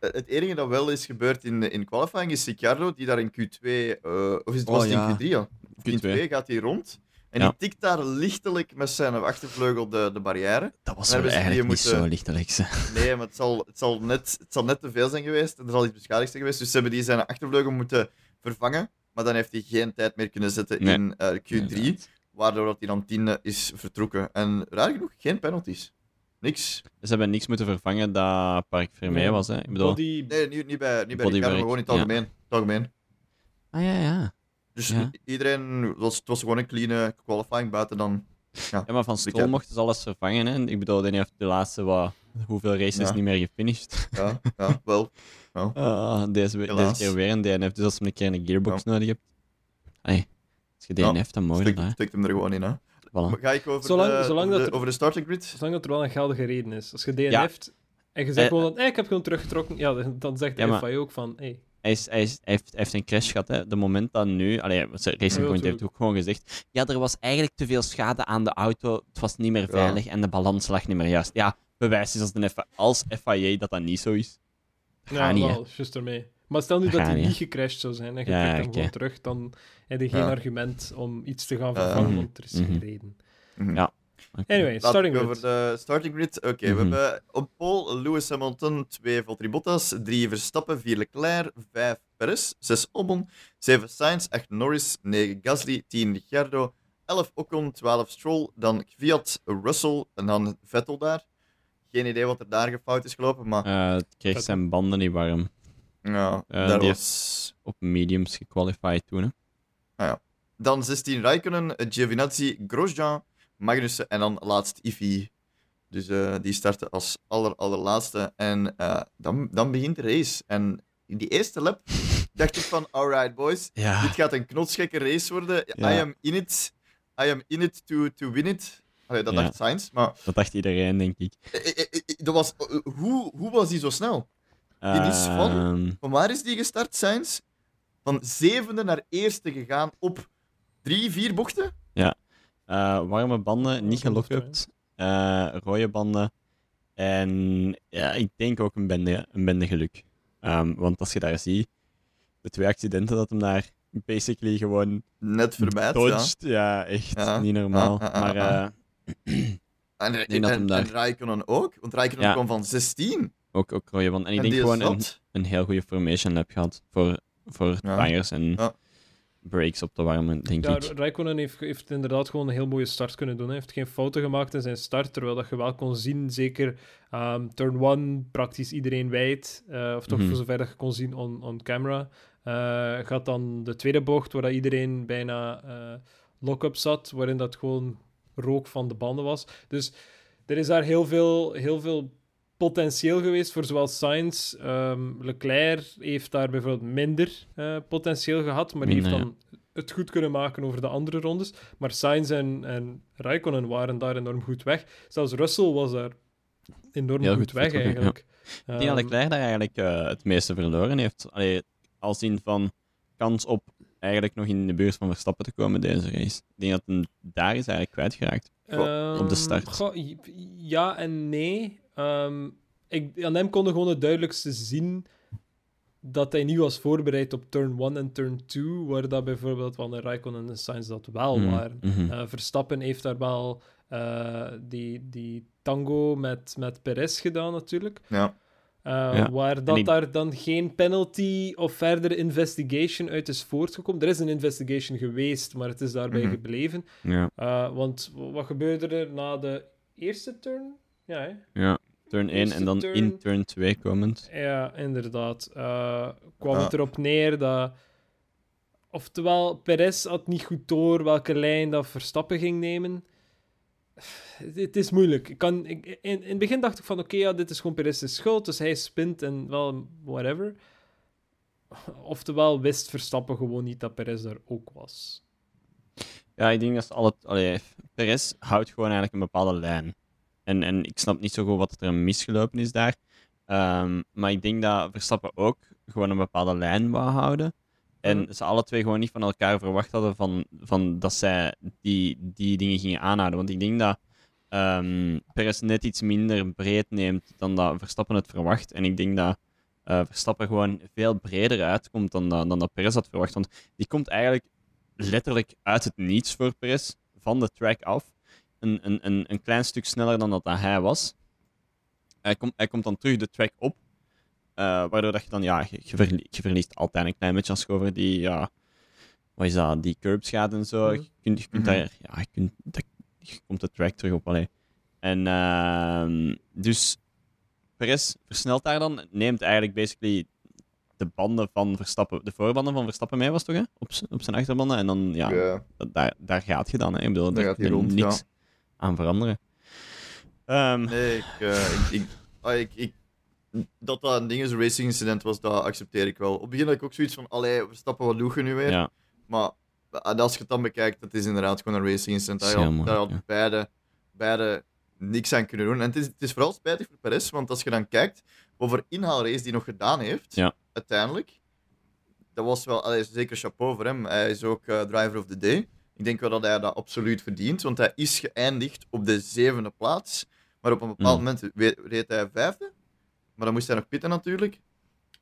het enige dat wel is gebeurd in, in qualifying is Ricciardo, die daar in Q2, eh, of is het, Oh, was in Q3 ja. In Q2. Q2 gaat hij rond. En Ja. die tikt daar lichtelijk met zijn achtervleugel de, de barrière. Dat was wel eigenlijk niet moeten- zo lichtelijk. ze. Nee, maar het zal, het, zal net, het zal net te veel zijn geweest. En er zal iets beschadigd zijn geweest. Dus ze hebben die zijn achtervleugel moeten vervangen. Maar dan heeft hij geen tijd meer kunnen zetten Nee. in eh, Q3. Inderdaad. Waardoor dat hij dan tiende is vertrokken. En raar genoeg, geen penalties. Niks. Ze hebben niks moeten vervangen dat Park Vermeer Nee. was. Hè. Ik bedoel... Body, Nee, niet, niet bij, niet bij maar gewoon in het ja. algemeen. Het algemeen. Ah ja, ja. Dus Ja. iedereen, het was, het was gewoon een clean eh, qualifying buiten dan. Ja, maar van Stroll mochten ze alles vervangen. Hè. Ik bedoel, die heeft de laatste wat, hoeveel races Ja. niet meer gefinished. Ja, ja wel. Ah, deze, deze keer weer een DNF, dus als je een keer een gearbox nodig hebt. Allee, als je Ja, DNF, dan mooi Stik, stikt hem er gewoon in, hè. Voilà. Maar ga ik over, Zolang- de, zolang over, dat de, er- over de starting grid? zolang dat er wel een geldige reden is. Als je Ja. DNF't en je zegt Eh, gewoon, eh, ik heb gewoon teruggetrokken, ja, dan- dan zegt de Ja, FIA ook van, hey, Hij, is, hij, is, hij, heeft, hij heeft een crash gehad. Hè. De moment dat nu... Allee, Racing Point heeft ook gewoon gezegd... Ja, er was eigenlijk te veel schade aan de auto. Het was niet meer veilig en de balans lag niet meer juist. Ja, bewijs is als, de F- als FIA dat dat niet zo is. Ja, niet, wel, juist ermee. Maar stel nu Dat hij niet, niet gecrashed zou zijn en je Ja, trekt hem gewoon terug, dan heb je geen Ja. argument om iets te gaan vervangen, mhm, want er is mhm. geen reden. Mhm. Ja. Anyway, Laten starting we grid. over de starting grid. Oké, Mhm. we hebben op pole Lewis Hamilton, 2 Valtteri Bottas, 3 Verstappen, 4 Leclerc, 5 Perez, 6 Albon, 7 Sainz, 8 Norris, 9 Gasly, 10 Ricciardo, 11 Ocon, 12 Stroll, dan Kvyat, Russell en dan Vettel daar. Geen idee wat er daar gefout is gelopen, maar Eh, het kreeg zijn banden niet warm. ja, Eh, daar die was... Op mediums gequalified toen. Hè. Dan 16 Raikkonen, Giovinazzi, Grosjean, Magnussen en dan laatst Ivi. Dus eh, die starten als aller, allerlaatste. En eh, dan, dan begint de race. En in die eerste lap dacht ik van, alright boys, Ja. dit gaat een knotsgekke race worden. Ja. I am in it. I am in it to, to win it. Allee, dat Ja. dacht Sainz, maar Dat dacht iedereen, denk ik. eh, dat was, hoe, hoe was die zo snel? Die is van? Ehm, Van waar is die gestart, Sainz? Van zevende naar eerste gegaan op drie, vier bochten? Eh, warme banden, niet gelockupt. eh rode banden. En ja, ik denk ook een bende, een bende geluk. Ehm, want als je daar ziet, de twee accidenten dat hem daar basically gewoon Net voorbij. Ja. dodged. Ja, echt Ja. niet normaal. Ja, ja, ja, maar ja. eh, En, en, dat en, hem daar- en Raikkonen ook, want Raikkonen Ja. kwam van 16. ook, ook rode banden. En ik en denk gewoon een, een heel goede formation lab gehad voor, voor tires en Ja. brakes op te warmen, denk Ja, ik. Raikkonen heeft, heeft inderdaad gewoon een heel mooie start kunnen doen. Hij heeft geen fouten gemaakt in zijn start, terwijl dat je wel kon zien, zeker ehm, turn 1, praktisch iedereen wijd, eh, of toch Mhm. voor zover dat je kon zien on, on camera. Eh, gaat dan de tweede bocht, waar dat iedereen bijna eh lock-up zat, waarin dat gewoon rook van de banden was. Dus er is daar heel veel, heel veel potentieel geweest voor zowel Sainz. ehm, Leclerc heeft daar bijvoorbeeld minder eh, potentieel gehad, maar die heeft dan het goed kunnen maken over de andere rondes. Maar Sainz en, en Raikkonen waren daar enorm goed weg. Zelfs Russell was daar enorm goed, goed weg, eigenlijk. Ik denk dat Ehm, Leclerc daar eigenlijk eh, het meeste verloren heeft. Allee, als in van kans op eigenlijk nog in de buurt van Verstappen te komen deze race. Ik denk dat hem daar is eigenlijk kwijtgeraakt. Op de Ehm, start. goh, ja en nee. Ehm, ik, aan hem konden gewoon het duidelijkste zien dat hij niet was voorbereid op turn 1 en turn 2, waar dat bijvoorbeeld van de Raikkonen en Sainz dat wel Mhm, waren. mhm. Eh, Verstappen heeft daar wel eh, die, die tango met, met Perez gedaan, natuurlijk. Ja. Eh, Ja, Waar dat daar dan geen penalty of verdere investigation uit is voortgekomen. Er is een investigation geweest, maar het is daarbij Mhm. gebleven. ja, Uh, want wat gebeurde er na de eerste turn? Ja, hè? ja. Turn 1 Eerste en dan turn. in turn 2 komend. ja inderdaad. Uh, kwam Ja. het erop neer dat... Oftewel, Perez had niet goed door welke lijn dat Verstappen ging nemen. Het- Het is moeilijk. Ik kan, ik, in, in het begin dacht ik van, oké, ja, dit is gewoon Perez's schuld, dus hij spint en wel, whatever. Oftewel wist Verstappen gewoon niet dat Perez daar ook was. Ja, ik denk dat ze alle... Allee, Perez houdt gewoon eigenlijk een bepaalde lijn. En, en ik snap niet zo goed wat er misgelopen is daar. Ehm, maar ik denk dat Verstappen ook gewoon een bepaalde lijn wou houden. En ze alle twee gewoon niet van elkaar verwacht hadden van, van dat zij die, die dingen gingen aanhouden. Want ik denk dat ehm Perez net iets minder breed neemt dan dat Verstappen het verwacht. En ik denk dat eh, Verstappen gewoon veel breder uitkomt dan, dat- dan dat Perez had verwacht. Want die komt eigenlijk letterlijk uit het niets voor Perez, van de track af. Een, een, een, een klein stuk sneller dan dat hij was. Hij, komt hij komt dan terug de track op. eh, waardoor dat je dan, ja, je, je, verlie- je verliest altijd een klein beetje als je over die, ja, wat is dat, die curbs gaat en zo. Mhm. Je kunt, je kunt Mhm. daar, ja, je, kunt, dat, je komt de track terug op, allee. En ehm, dus Perez versnelt daar dan, neemt eigenlijk basically de banden van Verstappen, de voorbanden van Verstappen mee was toch, hè? Op, op zijn achterbanden. En dan, ja, daar, daar gaat je dan, hè? Ik bedoel, Daar gaat rond, niks ja. Aan veranderen. Ehm, Nee, ik, eh, ik, ik, ah, ik, ik- dat dat een ding is, een racing incident was, dat accepteer ik wel. Op het begin had ik ook zoiets van, allee, Verstappen, wat doe je nu weer? ja, Maar eh, als je het dan bekijkt, dat is inderdaad gewoon een racing incident. Daar had, daar had beide, beide niks aan kunnen doen. En het is, het is vooral spijtig voor Perez, want als je dan kijkt wat voor inhaalrace die nog gedaan heeft, Ja. uiteindelijk, dat was wel, allee, zeker chapeau voor hem. Hij is ook eh, driver of the day. Ik denk wel dat hij dat absoluut verdient, want hij is geëindigd op de zevende plaats. Maar op een bepaald Mm. moment reed hij vijfde. Maar dan moest hij nog pitten natuurlijk.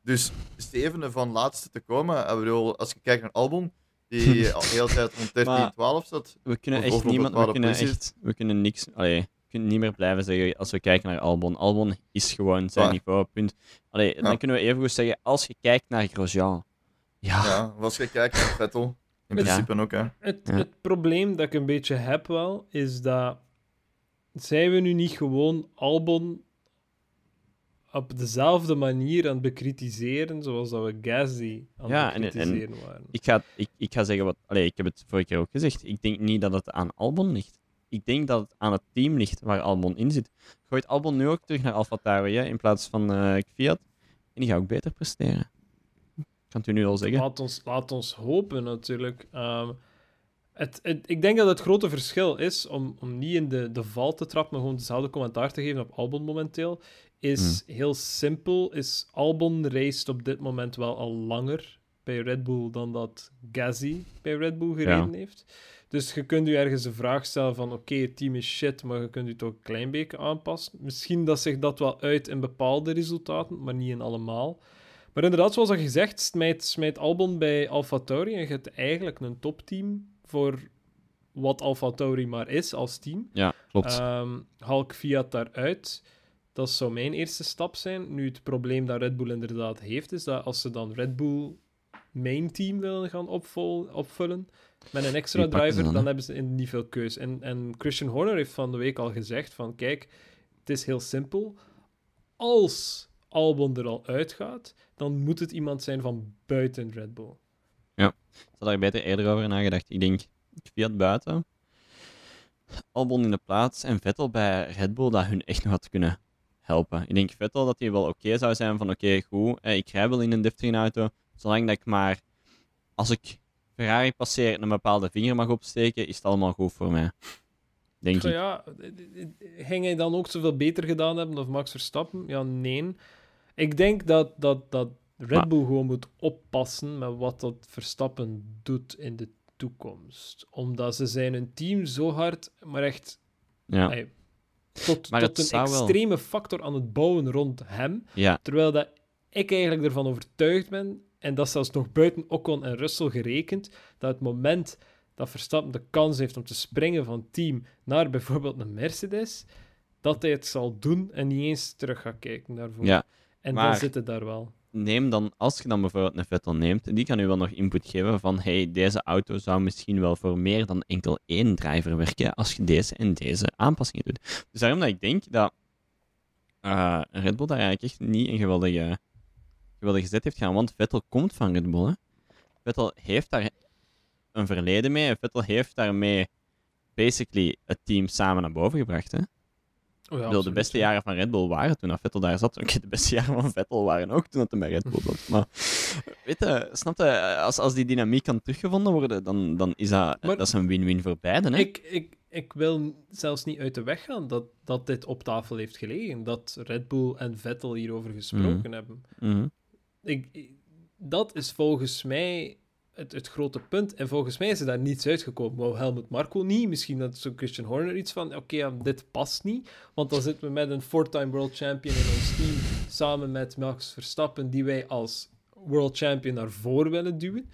Dus zevende van laatste te komen. Ik bedoel, als je kijkt naar Albon, die al de hele tijd rond 13, Maar- 12 zat. we kunnen echt niemand, we kunnen echt, we kunnen niks, allee, we kunnen niet meer blijven zeggen als we kijken naar Albon. Albon is gewoon zijn niveau, punt. Allee, Ja. dan kunnen we even goed zeggen, als je kijkt naar Grosjean. Ja, Ja, als je kijkt naar Vettel, in Ja. principe ook, hè. Het, Ja. het probleem dat ik een beetje heb wel, is dat zijn we nu niet gewoon Albon op dezelfde manier aan het bekritiseren zoals dat we Gasly aan Ja, het en- en- bekritiseren waren. ik ga, ik, ik ga zeggen wat, allee, ik heb het vorige keer ook gezegd. Ik denk niet dat het aan Albon ligt. Ik denk dat het aan het team ligt waar Albon in zit. Gooit Albon nu ook terug naar AlphaTauri hè, in plaats van eh Fiat. En die gaat ook beter presteren. Kan het u nu al zeggen. Laat ons, laat ons hopen, natuurlijk. Ehm, het, het- ik denk dat het grote verschil is, om, om niet in de, de val te trappen, maar gewoon dezelfde commentaar te geven op Albon momenteel, is heel simpel. Is Albon raced op dit moment wel al langer bij Red Bull dan dat Gasly bij Red Bull gereden heeft. Dus je kunt u ergens de vraag stellen van oké, het team is shit, maar je kunt u toch een klein beetje aanpassen. Misschien dat zich dat wel uit in bepaalde resultaten, maar niet in allemaal. Maar inderdaad, zoals al gezegd, smijt, smijt Albon bij AlphaTauri en je hebt eigenlijk een topteam voor wat AlphaTauri maar is als team. Ja, klopt. Ehm Hulk Fiat daaruit. Dat zou mijn eerste stap zijn. Nu, het probleem dat Red Bull inderdaad heeft, is dat als ze dan Red Bull main team willen gaan opvol- opvullen met een extra driver, dan, hebben ze niet veel keus. En, en Christian Horner heeft van de week al gezegd van, kijk, het is heel simpel. Als Albon er al uitgaat, dan moet het iemand zijn van buiten Red Bull. Ik had daar beter eerder over nagedacht. Ik denk Fiat buiten, Albon in de plaats en Vettel bij Red Bull dat hun echt nog had kunnen helpen. Ik denk Vettel dat hij wel oké zou zijn van oké, goed, eh, ik rij wel in een deftige auto, zolang dat ik maar, als ik Ferrari passeer, een bepaalde vinger mag opsteken, is het allemaal goed voor mij. Denk ik. ja, ging hij dan ook zoveel beter gedaan hebben dan Max Verstappen? Ja, nee. Ik denk dat, dat, dat Red Maar- Bull gewoon moet oppassen met wat dat Verstappen doet in de toekomst. Omdat ze zijn een team zo hard, maar echt Ja, tot, Maar tot een wel- extreme factor aan het bouwen rond hem. ja, Terwijl dat ik eigenlijk ervan overtuigd ben, en dat zelfs nog buiten Ocon en Russell gerekend, dat het moment dat Verstappen de kans heeft om te springen van team naar bijvoorbeeld een Mercedes, dat hij het zal doen en niet eens terug gaat kijken daarvoor. ja. En maar- dan zit het daar wel. neem dan, als je dan bijvoorbeeld een Vettel neemt, die kan u wel nog input geven van hey, deze auto zou misschien wel voor meer dan enkel één driver werken als je deze en deze aanpassingen doet. Dus daarom dat ik denk dat eh, Red Bull daar eigenlijk echt niet een geweldige, geweldige zet heeft gedaan, want Vettel komt van Red Bull. Hè. Vettel heeft daar een verleden mee en Vettel heeft daarmee basically het team samen naar boven gebracht. Hè. Oh ja, Ik bedoel, de beste ja. jaren van Red Bull waren toen dat Vettel daar zat. Oké, de beste jaren van Vettel waren ook toen dat hij bij Red Bull zat. Maar Weet je, snap je, als, als die dynamiek kan teruggevonden worden, dan, dan is dat, Maar- dat is een win-win voor beiden. Hè? Ik, ik, ik wil zelfs niet uit de weg gaan dat, dat dit op tafel heeft gelegen. Dat Red Bull en Vettel hierover gesproken Mhm. hebben. Mhm. Ik- dat is volgens mij het, het grote punt. En volgens mij is er daar niets uitgekomen. Wou Helmut Marko niet. Misschien dat zo Christian Horner iets van... Oké, ja, dit past niet. Want dan zitten we met een four-time world champion in ons team. Samen met Max Verstappen, die wij als world champion naar voren willen duwen.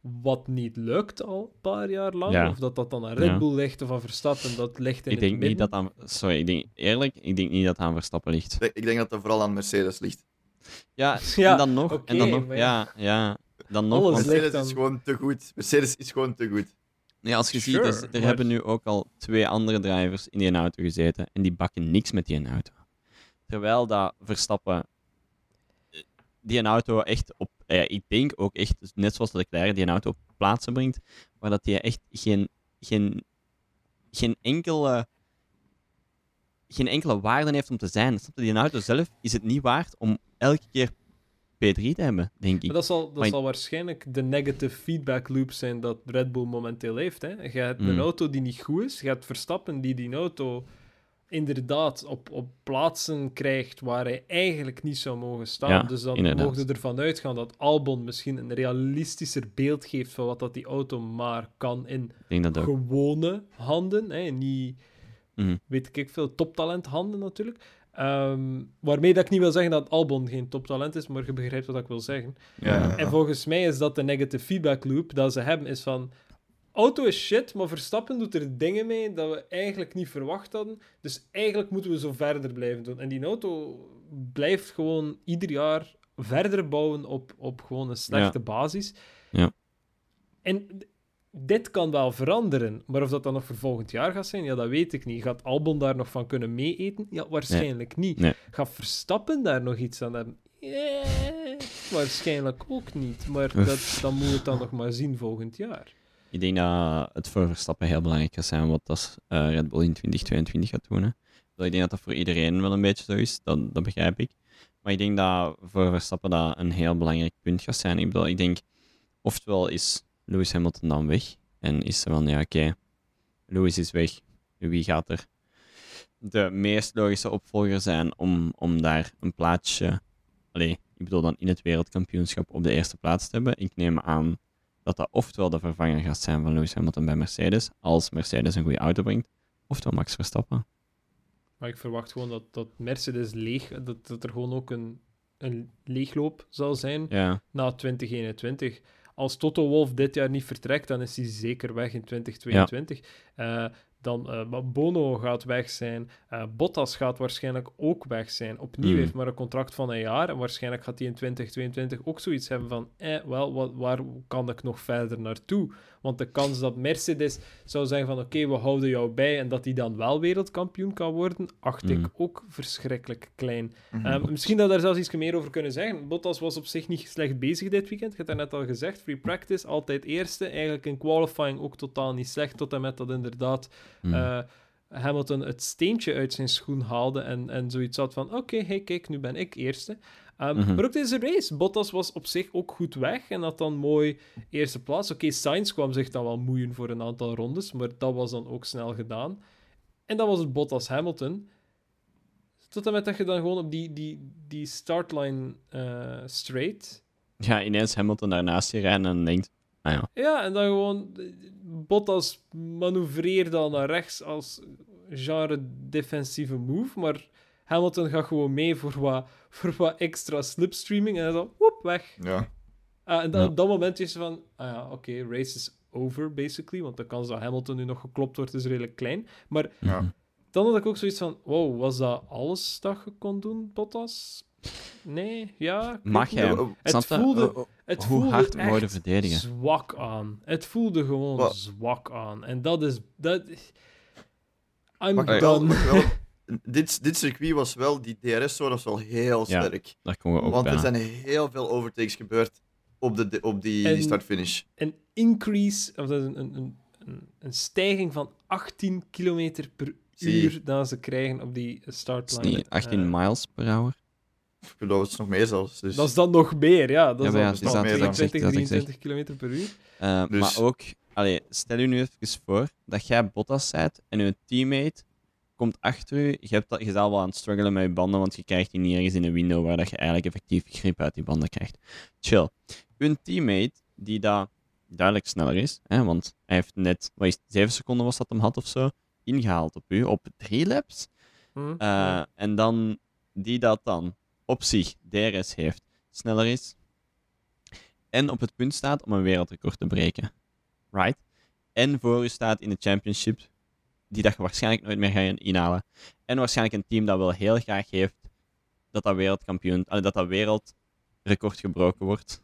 Wat niet lukt al een paar jaar lang. Ja. Of dat dat dan aan Red Ja. Bull ligt of aan Verstappen. Dat ligt in Ik het denk niet dat aan... Sorry, ik denk, eerlijk, ik denk niet dat het aan Verstappen ligt. Ik denk dat dat vooral aan Mercedes ligt. Ja, Ja, en dan nog, oké, en dan nog, ja, ja. Dan nog. Alles Mercedes dan- is gewoon te goed. Mercedes is gewoon te goed. nee, als je Sure, ziet, dus, er maar- hebben nu ook al twee andere drivers in die auto gezeten en die bakken niks met die auto. Terwijl dat Verstappen die een auto echt op, eh, ja, ik denk ook echt, dus net zoals Leclerc, die een auto op plaatsen brengt, waar dat hij echt geen, geen, geen enkele geen enkele waarde heeft om te zijn. Snap je? Die auto zelf is het niet waard om elke keer P3 te hebben, denk ik. Maar dat zal, dat zal waarschijnlijk de negative feedback loop zijn dat Red Bull momenteel heeft. Hè? Je hebt een Mm. auto die niet goed is. Je hebt Verstappen die die auto inderdaad op, op plaatsen krijgt waar hij eigenlijk niet zou mogen staan. Ja, dus dan mogen we ervan uitgaan dat Albon misschien een realistischer beeld geeft van wat dat die auto maar kan in gewone handen. Hè? Niet, Mhm. weet ik veel, toptalent handen natuurlijk. Ehm, waarmee dat ik niet wil zeggen dat Albon geen toptalent is, maar je begrijpt wat ik wil zeggen. Ja. En volgens mij is dat de negative feedback loop dat ze hebben, is van... Auto is shit, maar Verstappen doet er dingen mee dat we eigenlijk niet verwacht hadden. Dus eigenlijk moeten we zo verder blijven doen. En die auto blijft gewoon ieder jaar verder bouwen op, op gewoon een slechte basis. Ja. En dit kan wel veranderen, maar of dat dan nog voor volgend jaar gaat zijn, ja, dat weet ik niet. Gaat Albon daar nog van kunnen meeeten? Ja, waarschijnlijk niet. Nee. Gaat Verstappen daar nog iets aan hebben? Ja, waarschijnlijk ook niet. Maar dat, dan moet het dan nog maar zien volgend jaar. Ik denk dat het voor Verstappen heel belangrijk gaat zijn wat dat, eh, Red Bull in 2022 gaat doen. Hè. Dus ik denk dat dat voor iedereen wel een beetje zo is, dat, dat begrijp ik. Maar ik denk dat voor Verstappen dat een heel belangrijk punt gaat zijn. Ik bedoel, ik denk, oftewel is Lewis Hamilton dan weg en is er van, ja oké, Lewis is weg, wie gaat er de meest logische opvolger zijn om, om daar een plaatsje, allee, ik bedoel dan in het wereldkampioenschap op de eerste plaats te hebben. Ik neem aan dat dat oftewel de vervanger gaat zijn van Lewis Hamilton bij Mercedes, als Mercedes een goede auto brengt, oftewel Max Verstappen. Maar ik verwacht gewoon dat, dat Mercedes leeg, dat, dat er gewoon ook een, een leegloop zal zijn Ja, na 2021. Als Toto Wolff dit jaar niet vertrekt, dan is hij zeker weg in 2022. Eh, dan eh, Bono gaat weg zijn. Eh, Bottas gaat waarschijnlijk ook weg zijn. Opnieuw Mm. heeft maar een contract van een jaar. En waarschijnlijk gaat hij in 2022 ook zoiets hebben van... Eh, wel, wat, waar kan ik nog verder naartoe? Want de kans dat Mercedes zou zeggen van... Oké, we houden jou bij. En dat hij dan wel wereldkampioen kan worden... acht ik Mm. ook verschrikkelijk klein. Mhm. Ehm, misschien dat we daar zelfs iets meer over kunnen zeggen. Bottas was op zich niet slecht bezig dit weekend. Je hebt dat net al gezegd. Free practice, altijd eerste. Eigenlijk in qualifying ook totaal niet slecht. Tot en met dat inderdaad hm. eh, Hamilton het steentje uit zijn schoen haalde. En, en zoiets had van: oké, hey, kijk, nu ben ik eerste. Ehm, Mhm. Maar ook deze race. Bottas was op zich ook goed weg. En had dan mooi eerste plaats. Oké, Sainz kwam zich dan wel moeien voor een aantal rondes. Maar dat was dan ook snel gedaan. En dan was het Bottas Hamilton. Tot en met dat je dan gewoon op die, die, die startline eh, straight. ja, ineens Hamilton daarnaast je rijden en denkt, ah ja, Ja, en dan gewoon Bottas manoeuvreerde al naar rechts als genre defensieve move. Maar Hamilton gaat gewoon mee voor wat, voor wat extra slipstreaming. En dan woep, weg. Ja. Ah, en dan, Ja. op dat moment is van, ah ja, oké, race is over, basically. Want de kans dat Hamilton nu nog geklopt wordt, is redelijk klein. Maar Ja. Dan had ik ook zoiets van, wow, was dat alles dat je kon doen, Bottas? Nee, ja. Mag jij? Het voelde, het Hoe voelde hard echt worden verdedigen? zwak aan. Het voelde gewoon Wat? zwak aan. En dat is... Dat, I'm wel, done. wel- dit, dit circuit was wel, die DRS-zone was wel heel Ja, sterk. daar komen we ook Want bij. er zijn heel veel overtakes gebeurd op, de, op die, En- die start-finish. Een increase, of dat is een, een, een, een- stijging van 18 km per uur dat ze krijgen op die startline. niet 18 Eh, miles per hour. Dat is nog meer zelfs. Dus. Dat is dan nog meer, ja. Dat Ja, is dan, het dan is dat- het is dat 22, ik zeg, dat ik 23 km per uur. Eh, Dus- Maar ook, allee, stel je nu even voor dat jij Bottas bent en je teammate komt achter u. Je, hebt dat, je bent al wel aan het struggelen met je banden, want je krijgt die niet ergens in een window waar dat je eigenlijk effectief grip uit die banden krijgt. Chill. Uw teammate, die daar duidelijk sneller is, hè, want hij heeft net, wat is het, 7 seconden was dat hem had of zo, ingehaald op u, op drie laps. Hm? Eh, en dan die dat dan op zich DRS heeft, sneller is en op het punt staat om een wereldrecord te breken. Right? En voor u staat in de championship, die dat je waarschijnlijk nooit meer gaat inhalen. En waarschijnlijk een team dat wel heel graag heeft dat dat wereldkampioen, dat dat wereldrecord gebroken wordt.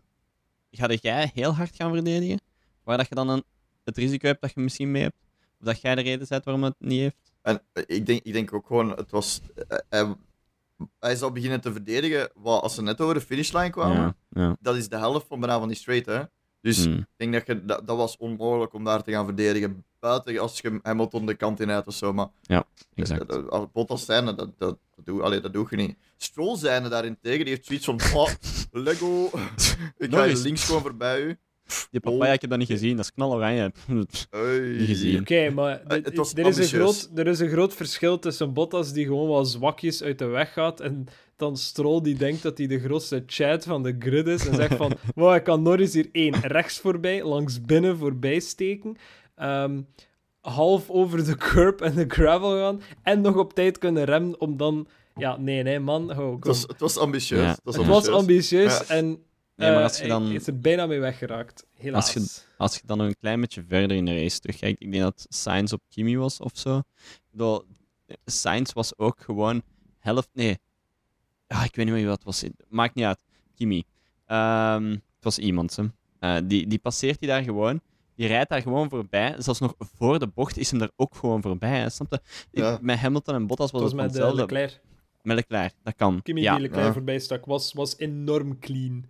Ga jij heel hard gaan verdedigen? Waar dat je dan een, het risico hebt dat je misschien mee hebt? Of dat jij de reden bent waarom het niet heeft? En eh, ik denk, ik denk ook gewoon, het was. eh, hij, zou beginnen te verdedigen. Wat, als ze net over de finishline kwamen, Ja, ja. dat is de helft van bijna van die straight. Hè? Dus Hmm. ik denk dat, je, dat dat was onmogelijk om daar te gaan verdedigen. Buiten als je Hamilton de kant in uit of zo. Maar exact. dat- als Bottas zijn, dat, dat, dat, doe, allee, dat doe je niet. Stroll zijn daarentegen, die heeft zoiets van: oh, Lego, ik ga links gewoon voorbij u. Die papaya, ik heb dat niet gezien, dat is knaloranje. Niet gezien. Oké, maar Eh, dit- er, is een groot, er is een groot verschil tussen Bottas die gewoon wel zwakjes uit de weg gaat en dan Stroll die denkt dat hij de grootste chat van de grid is en zegt van wow, ik kan Norris hier één rechts voorbij, langs binnen voorbij steken, ehm, half over de curb en de gravel gaan en nog op tijd kunnen remmen om dan... Ja, nee, nee, man. Ho, Het was, het was ambitieus. Ja. Het was Het was ambitieus. ambitieus Ja. en Nee, maar eh, als je dan- hij is er bijna mee weggeraakt. Helaas. Als Als je dan nog een klein beetje verder in de race terugkijkt, ik denk dat Sainz op Kimi was of zo. Ik bedoel, Sainz was ook gewoon helft. Nee, ah, ik weet niet meer wie dat was. Maakt niet uit. Kimi. Ehm, het was iemand. Hè. Eh, die, die passeert hij daar gewoon. Die rijdt daar gewoon voorbij. Zelfs nog voor de bocht is hem daar ook gewoon voorbij. Hè. Snap je? Ik- Ja. Met Hamilton en Bottas was Het het, was met uh, hetzelfde. Leclerc. Met Leclerc, dat kan. Kimi ja, die Leclerc Ja. voorbij stak, was, was enorm clean.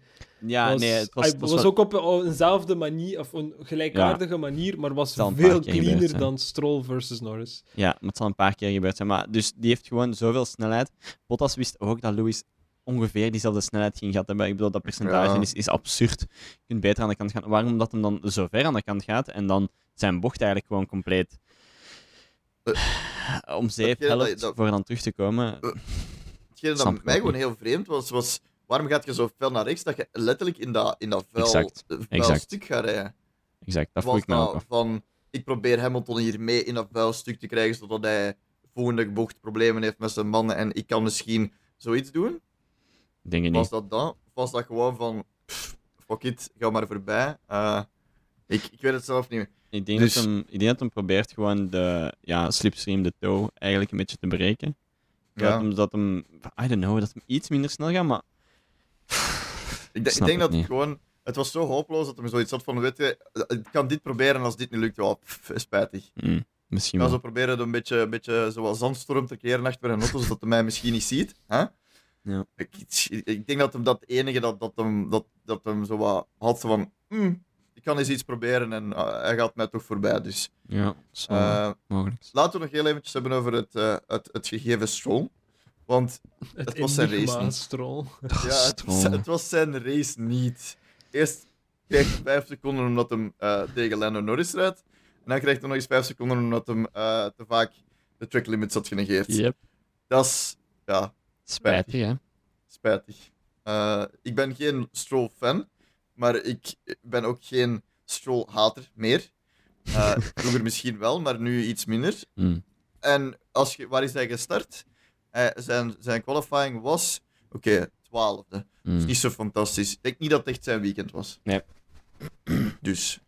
ja was, nee, het was, was, ook op een- eenzelfde manier, of een gelijkaardige manier, maar was veel gebeurd cleaner dan Stroll versus Norris. Ja, maar het zal een paar keer gebeurd zijn. Maar dus die heeft gewoon zoveel snelheid. Bottas wist ook dat Lewis ongeveer diezelfde snelheid ging gehad hebben. Ik bedoel, dat percentage Ja. is, is absurd. Je kunt beter aan de kant gaan. Waarom dat hem dan zo ver aan de kant gaat en dan zijn bocht eigenlijk gewoon compleet om zeep hetgeen dat je- dat- voor dan terug te komen. Hetgeen Snap dat mij gewoon niet. heel vreemd was, was waarom gaat je zo fel naar rechts dat je letterlijk in dat, in dat vuil, Exact, eh, vuil exact. stuk gaat rijden? Exact, dat vroeg Was me af. van, ik probeer Hamilton hier mee in dat vuil stuk te krijgen, zodat hij volgende bocht problemen heeft met zijn mannen en ik kan misschien zoiets doen? Denk Was niet. dat dan? Of was dat gewoon van, pff, fuck it, ga maar voorbij? Eh, ik, ik weet het zelf niet. Ik denk, Dus- dat hem, ik denk dat hem probeert gewoon de ja, slipstream, de toe, eigenlijk een beetje te bereiken. Dat, Ja. hem, dat hem, I don't know, dat hem iets minder snel gaat, maar Ik, de- ik denk het dat het gewoon... Het was zo hopeloos dat hij zoiets had van, weet je, ik kan dit proberen en als dit niet lukt, ja, pff, spijtig. mm, misschien Ik ga wel. zo proberen een beetje, een beetje zoals zandstorm te keren achter een auto, zodat hij mij misschien niet ziet. Hè? Ja. Ik, ik denk dat hem dat enige dat, dat, hem, dat, dat hem zo wat had van, "Hmm, ik kan eens iets proberen en eh, hij gaat mij toch voorbij. Dus Ja, wel eh, mogelijk. laten we nog heel eventjes hebben over het, eh, het, het gegeven Stroll. Want Het, was zijn race niet. Stroll. ja, het, was, Stroll. het was zijn race niet. Eerst krijgt hij 5 seconden omdat hem eh, tegen Lando Norris rijdt. En dan krijgt hij nog eens 5 seconden omdat hem eh, te vaak de track limits had genegeerd. Yep, Dat is, ja, spijtig hè. spijtig. Eh, ik ben geen Stroll-fan, maar ik ben ook geen Stroll-hater meer. Eh, vroeger misschien wel, maar nu iets minder. Mm. En als je, waar is hij gestart? Hij- zijn, zijn qualifying was, oké, twaalfde. Mm. is niet zo fantastisch. Ik denk niet dat het echt zijn weekend was. Nee. Dus,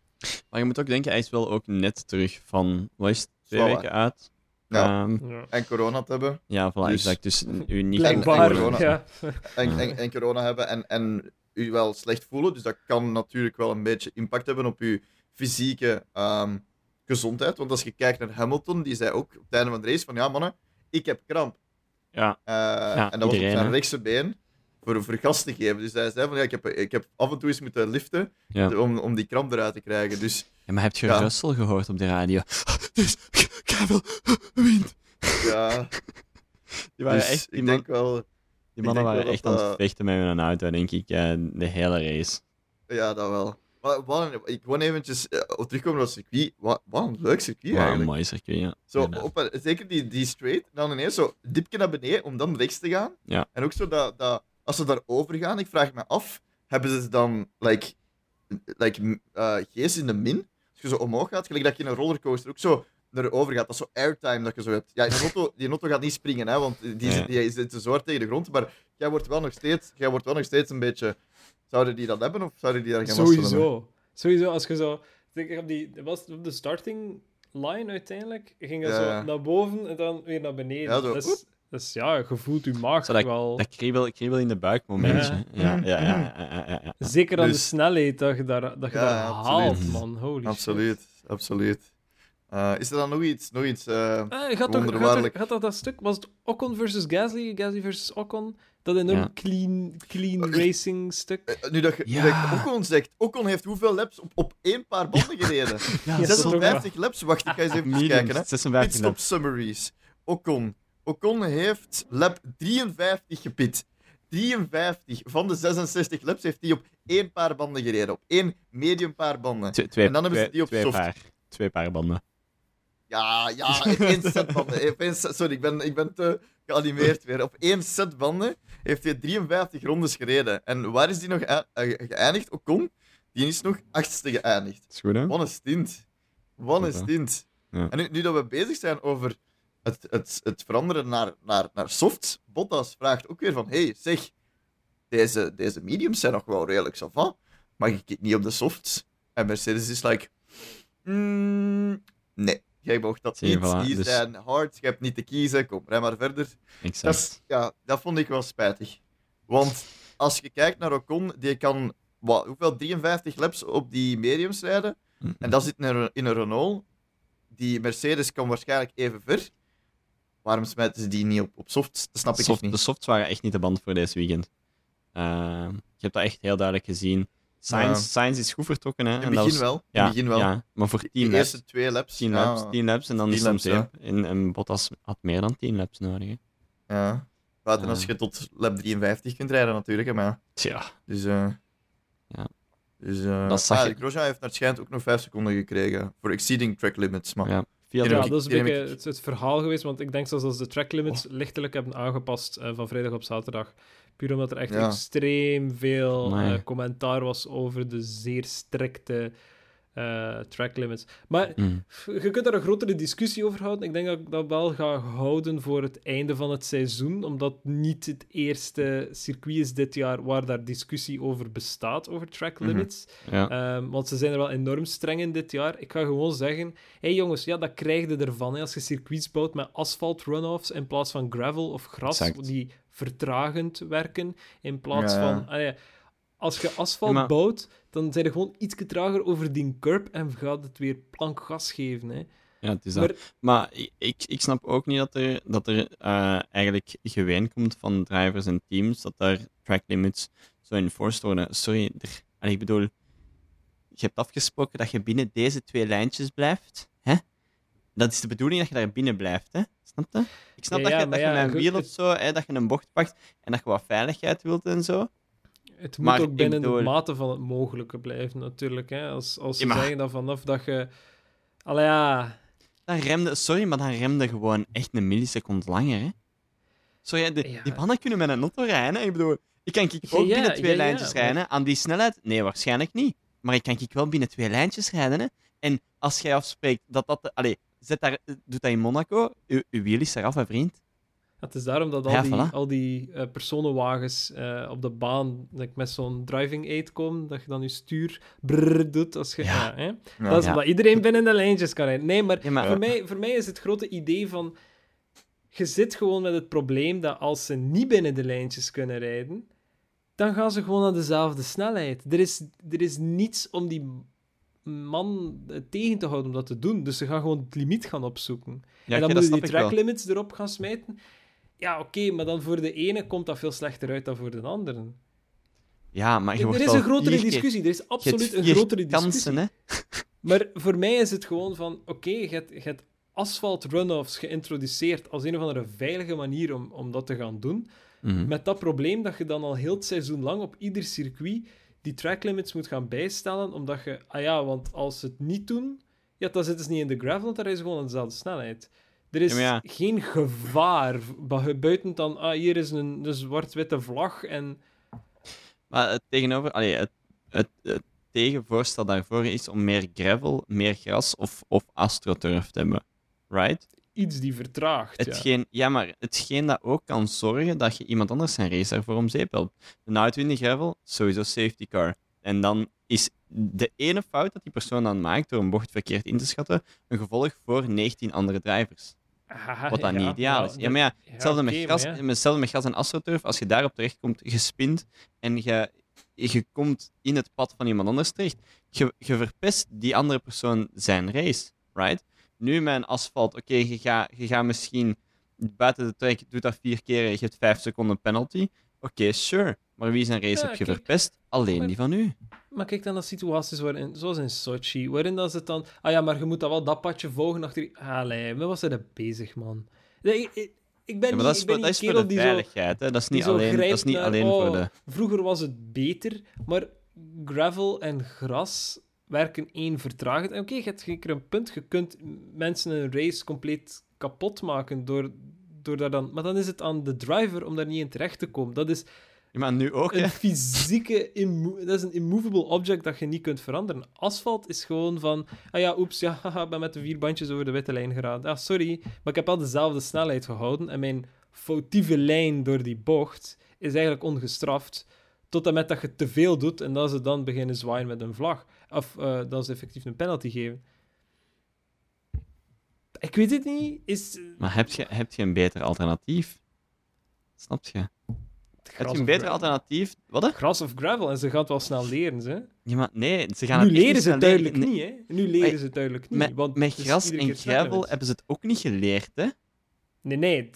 Maar je moet ook denken, hij is wel ook net terug van, wat is het, twee Zwaar. weken uit. Ja. Ehm, Ja. en corona te hebben. ja, voilà, Dus- exact. Dus u niet Blijkbaar, corona. ja. En, en, en corona hebben en, en u wel slecht voelen. Dus dat kan natuurlijk wel een beetje impact hebben op uw fysieke ehm, gezondheid. Want als je kijkt naar Hamilton, die zei ook op het einde van de race van ja mannen, ik heb kramp. Ja, Eh, en dat was op zijn rechtse been voor, voor gas te geven. Dus hij zei van ja, ik heb, ik heb af en toe eens moeten liften ja. om, om die kramp eruit te krijgen. Dus ja, maar heb je Ja. Russell gehoord op de radio? Dus, Kevin, wint. ja, Die waren dus echt, die, ik man- denk wel... die mannen waren echt dat aan het vechten met hun auto, denk ik, eh, de hele race. Ja, dat wel. Maar, ik gewoon eventjes op terugkomen op het circuit. Wat, wat een leuk circuit Wow, een eigenlijk. mooi circuit, ja. Zo, op, zeker die, die straight, dan ineens zo dipje naar beneden om dan rechts te gaan. Ja. En ook zo dat, dat als ze daarover gaan, ik vraag me af, hebben ze dan like, like, eh, geest in de min? Als je zo omhoog gaat, gelijk dat je in een rollercoaster ook zo naar over gaat. Dat is zo airtime dat je zo hebt. Ja, die auto, die auto gaat niet springen, hè, want die, zit, die zit te zwaar tegen de grond. Maar jij wordt wel nog steeds, jij wordt wel nog steeds een beetje... Zouden die dat hebben of zouden die daar geen last van hebben? Sowieso. Sowieso, als je zo... Denk ik op, die, was op de starting line uiteindelijk, ging Ja, ja. zo naar boven en dan weer naar beneden. Ja, zo, dat, is, dat is, ja, je voelt je maag Zo dat- wel... Dat kriebel, kriebel in de buik momentje. Ja, Ja. ja, ja. ja, ja, ja, ja. Zeker aan de Dus- snelheid dat je daar, dat je Ja, daar absoluut. haalt, man. Holy shit. Absoluut, Eh, is er dan nog iets? Nog iets eh, Ah, gaat, gaat, Wonderbaarlijk. toch, gaat dat dat stuk? Was het Ocon versus Gasly? Gasly versus Ocon? Dat enorm Ja. clean, clean Eh, racing stuk? eh, nu dat je, Ja. Ocon zegt, Ocon heeft hoeveel laps op, op één paar banden gereden? Ja, dat is toch 56 laps? Wacht, ik ga eens even kijken. Hè. 56 Pitstop summaries. Ocon. Ocon heeft lap 53 gepit. 53 van de 66 laps heeft hij op één paar banden gereden. Op één medium paar banden. Twee, twee, En dan hebben ze twee- die op twee soft. paar. Twee paar banden. Ja, ja, één set banden. Op één set- sorry, ik ben, ik ben te geanimeerd weer. Op één set banden heeft hij 53 rondes gereden. En waar is die nog eh, geëindigd? Ocon? Die is nog achtste geëindigd. Is goed, hè? Wat een stint. Wat een stint. Ja. En nu, nu dat we bezig zijn over het, het, het veranderen naar, naar, naar softs, Bottas vraagt ook weer van, hey, zeg, deze, deze mediums zijn nog wel redelijk savant. Mag ik het niet op de softs? En Mercedes is like, mm, nee, jij mocht dat niet. voilà, Die dus- zijn hard, je hebt niet te kiezen, kom, rij maar verder. Dat, Exact. ja, dat vond ik wel spijtig. Want als je kijkt naar Ocon, die kan wat, hoeveel, 53 laps op die mediums rijden. En dat zit in een, in een Renault. Die Mercedes kan waarschijnlijk even ver. Waarom smijten ze die niet op, op softs? Dat snap ik echt de niet. softs waren echt niet de band voor deze weekend. Ehm, je hebt dat echt heel duidelijk gezien. Sainz, Ja. Sainz is goed vertrokken, hè? In het dat begin was- wel. In Ja, het begin wel. ja, maar voor 10 laps. eerste twee laps. 10 ja, laps, 10 laps en dan 10 is het soms laps, zeep. En, en Bottas had meer dan 10 laps nodig. Hè. ja. Buiten als Ja. je tot lap 53 kunt rijden, natuurlijk. Hè, maar ja. Tja. Dus, eh Ja. Dus, eh Dat zag ah, je- Grosjean heeft naar het schijnt ook nog 5 seconden gekregen voor exceeding track limits. Maar Ja. Die Ja, dat is een beetje het, het verhaal geweest, want ik denk zelfs als de track limits lichtelijk hebben aangepast eh, van vrijdag op zaterdag. Puur omdat er echt Ja. extreem veel Nee. eh, commentaar was over de zeer strikte eh, track limits. Maar Mm. je kunt daar een grotere discussie over houden. Ik denk dat ik dat wel ga houden voor het einde van het seizoen, omdat niet het eerste circuit is dit jaar waar daar discussie over bestaat, over track Mhm. limits. Ja. Ehm, want ze zijn er wel enorm streng in dit jaar. Ik ga gewoon zeggen: hé hey jongens, ja, dat krijg je ervan. Hè, als je circuits bouwt met asfalt runoffs in plaats van gravel of gras, Exact. die vertragend werken. In plaats ja. van. ah ja, als je asfalt maar- bouwt, dan zijn je gewoon iets trager over die curb en gaat het weer plank gas geven. Hè. Ja, het is dat. Maar- Maar, ik, ik, snap ook niet dat er, dat er eh, eigenlijk geween komt van drivers en teams dat daar track limits zo enforced worden. Sorry, er, allee, ik bedoel, je hebt afgesproken dat je binnen deze twee lijntjes blijft. Hè? Dat is de bedoeling dat je daar binnen blijft. Hè? Snap je? Ik snap Ja, dat ja, je, maar dat je met een wiel of zo, hè, dat je een bocht pakt en dat je wat veiligheid wilt en zo. Het moet Maar ook binnen de mate van het mogelijke blijven, natuurlijk. Hè. Als, als ze Ja, maar- zeggen dat vanaf dat je. Allee, ja. Dan remde, sorry, maar dan remde gewoon echt een milliseconde langer. Hè? Sorry, hè, de, Ja. die mannen kunnen met een auto rijden. hè. Ik bedoel, ik kan ik ook binnen twee lijntjes maar- rijden. Aan die snelheid? Nee, waarschijnlijk niet. Maar ik kan ik wel binnen twee lijntjes rijden. Hè? En als jij afspreekt dat dat... Allee, zet daar, doe dat in Monaco. Uw, uw wiel is eraf, hè, vriend. Het is daarom dat al Ja, die, voilà. al die eh, personenwagens eh, op de baan like, met zo'n driving aid komen, dat je dan je stuur brrr doet. Als je, Ja. ja. hè? Ja. Dat is Ja. omdat iedereen binnen de lijntjes kan rijden. Nee, maar, Ja, maar- Voor, mij, voor mij is het grote idee van... Je zit gewoon met het probleem dat als ze niet binnen de lijntjes kunnen rijden, dan gaan ze gewoon aan dezelfde snelheid. Er is, er is niets om die man eh, tegen te houden om dat te doen. Dus ze gaan gewoon het limiet gaan opzoeken Ja, en dan moeten die ik wel. track limits erop gaan smijten. Ja, oké, maar dan voor de ene komt dat veel slechter uit dan voor de andere. Ja, maar je Er wordt is wel een grotere vier discussie. Er is absoluut een grotere discussie. hè. Maar voor mij is het gewoon van, oké, je, hebt, je hebt asphalt runoffs geïntroduceerd als een of andere veilige manier om, om dat te gaan doen. Mhm. Met dat probleem dat je dan al heel het seizoen lang op ieder circuit die track limits moet gaan bijstellen, omdat je, ah ja, want als ze het niet doen, ja, dan zitten ze niet in de gravel, want dan rijden ze gewoon aan dezelfde snelheid. Er is Ja, ja. geen gevaar bu- buiten dan, ah, hier is een, een zwart-witte vlag en Maar het tegenover, allee, het, het, het tegenvoorstel daarvoor is om meer gravel, meer gras of, of astroturf te hebben. Right? iets die vertraagt. Ja. Hetgeen, ja. maar hetgeen dat ook kan zorgen dat je iemand anders zijn race daarvoor om zeep helpt. De gravel, sowieso safety car. En dan is de ene fout dat die persoon dan maakt door een bocht verkeerd in te schatten, een gevolg voor 19 andere drivers. Wat dan ja, niet ideaal is. Ja, maar ja, hetzelfde, met gras, ja. met hetzelfde met gras en astroturf, als je daarop terechtkomt, gespind en je, je komt in het pad van iemand anders terecht, je, je verpest die andere persoon zijn race, right? Nu met een asfalt, oké, je gaat je gaat misschien buiten de track, doet dat vier keer, je hebt vijf seconden penalty. Oké, sure. Maar wie zijn race Ja, heb je kijk, verpest? Alleen maar- die van u. Maar kijk dan naar situaties waarin, zoals in Sochi, waarin dat ze het dan... Ah ja, maar je moet dan wel dat padje volgen achter... die- Allee, wat zijn er bezig, man? Nee, ik, ik, ben Ja, niet, maar dat is, ik ben voor, dat niet is voor de zo... veiligheid, hè. Dat is niet alleen, dat is niet naar, alleen oh, voor de... Vroeger was het beter, maar gravel en gras werken één vertragend. En oké, je hebt zeker een punt. Je kunt mensen een race compleet kapot maken door, door daar dan... Maar dan is het aan de driver om daar niet in terecht te komen. Dat is maar nu ook, hè. een fysieke... Dat is een immovable object dat je niet kunt veranderen. Asfalt is gewoon van... Ah ja, oeps, ja, haha, ik ben met de vier bandjes over de witte lijn geraakt. Ah, sorry, maar ik heb wel dezelfde snelheid gehouden. En mijn foutieve lijn door die bocht is eigenlijk ongestraft. Tot en met dat je te veel doet en dat ze dan beginnen zwaaien met een vlag. Of eh, dat ze effectief een penalty geven. Ik weet het niet. Is Maar heb je, heb je een beter alternatief? Snap je? Heb je een beter alternatief? Wat? hè? Gras of gravel en ze gaat wel snel leren, ze. Ja, maar nee, ze gaan Nu het leren niet ze het duidelijk Nee, niet, hè? Nu leren Maar- ze het duidelijk niet. Met, want met het is gras en gravel is. hebben ze het ook niet geleerd, hè? Nee, nee.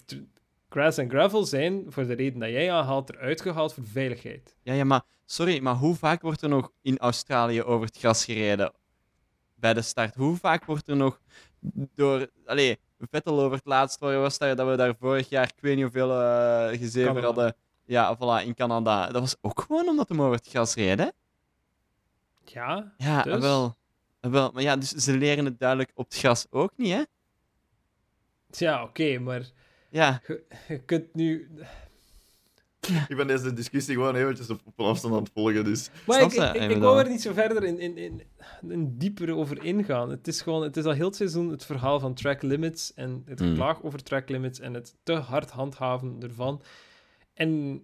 Grass en gravel zijn, voor de reden dat jij aanhaalt, eruit gehaald voor veiligheid. Ja, ja, maar sorry, maar hoe vaak wordt er nog in Australië over het gras gereden bij de start? Hoe vaak wordt er nog door... Allee, Vettel over het laatst, waar was daar, dat we daar vorig jaar, ik weet niet hoeveel eh gezever Canada. hadden. Ja, voilà, in Canada. Dat was ook gewoon omdat hem over het gras reed, hè? Ja, Ja, Dus? wel. wel. Maar ja, dus ze leren het duidelijk op het gras ook niet, hè? ja oké, maar Ja, je kunt nu... Ik ben deze discussie gewoon eventjes op, op een afstand aan het volgen, dus... Maar ik, ik, wou er niet zo verder in, in, in, in dieper over ingaan. Het is gewoon, het is al heel het seizoen het verhaal van track limits en het Mm. geklaag over track limits en het te hard handhaven ervan. En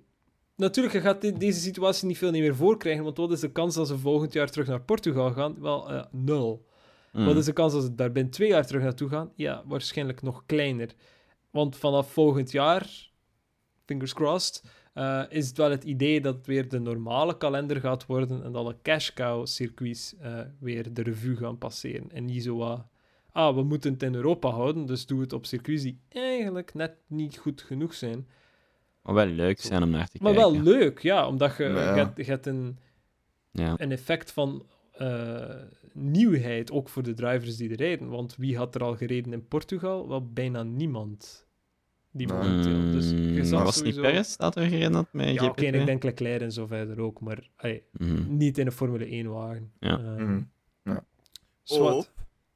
natuurlijk, je gaat deze situatie niet veel niet meer voorkrijgen, want wat is de kans dat ze volgend jaar terug naar Portugal gaan? Wel, eh, nul. Mm. Wat is de kans dat ze daar binnen twee jaar terug naartoe gaan? Ja, waarschijnlijk nog kleiner. Want vanaf volgend jaar, fingers crossed, eh, is het wel het idee dat het weer de normale kalender gaat worden en dat alle cash cow circuits eh, weer de revue gaan passeren. En niet zo wat, ah, we moeten het in Europa houden, dus doe het op circuits die eigenlijk net niet goed genoeg zijn. Maar wel leuk zijn om naar te Maar kijken. wel leuk, ja, omdat je, Ja. je hebt, je hebt een, Ja. een effect van eh, nieuwheid, ook voor de drivers die er rijden. Want wie had er al gereden in Portugal? Wel, bijna niemand. Die Nee. momenteel. Dus je Mm, was niet Perez dat er gereden had met Ja, oké, GP2? en ik denk Leclerc en zo verder ook, maar Mhm. niet in een Formule 1-wagen. Ja. Of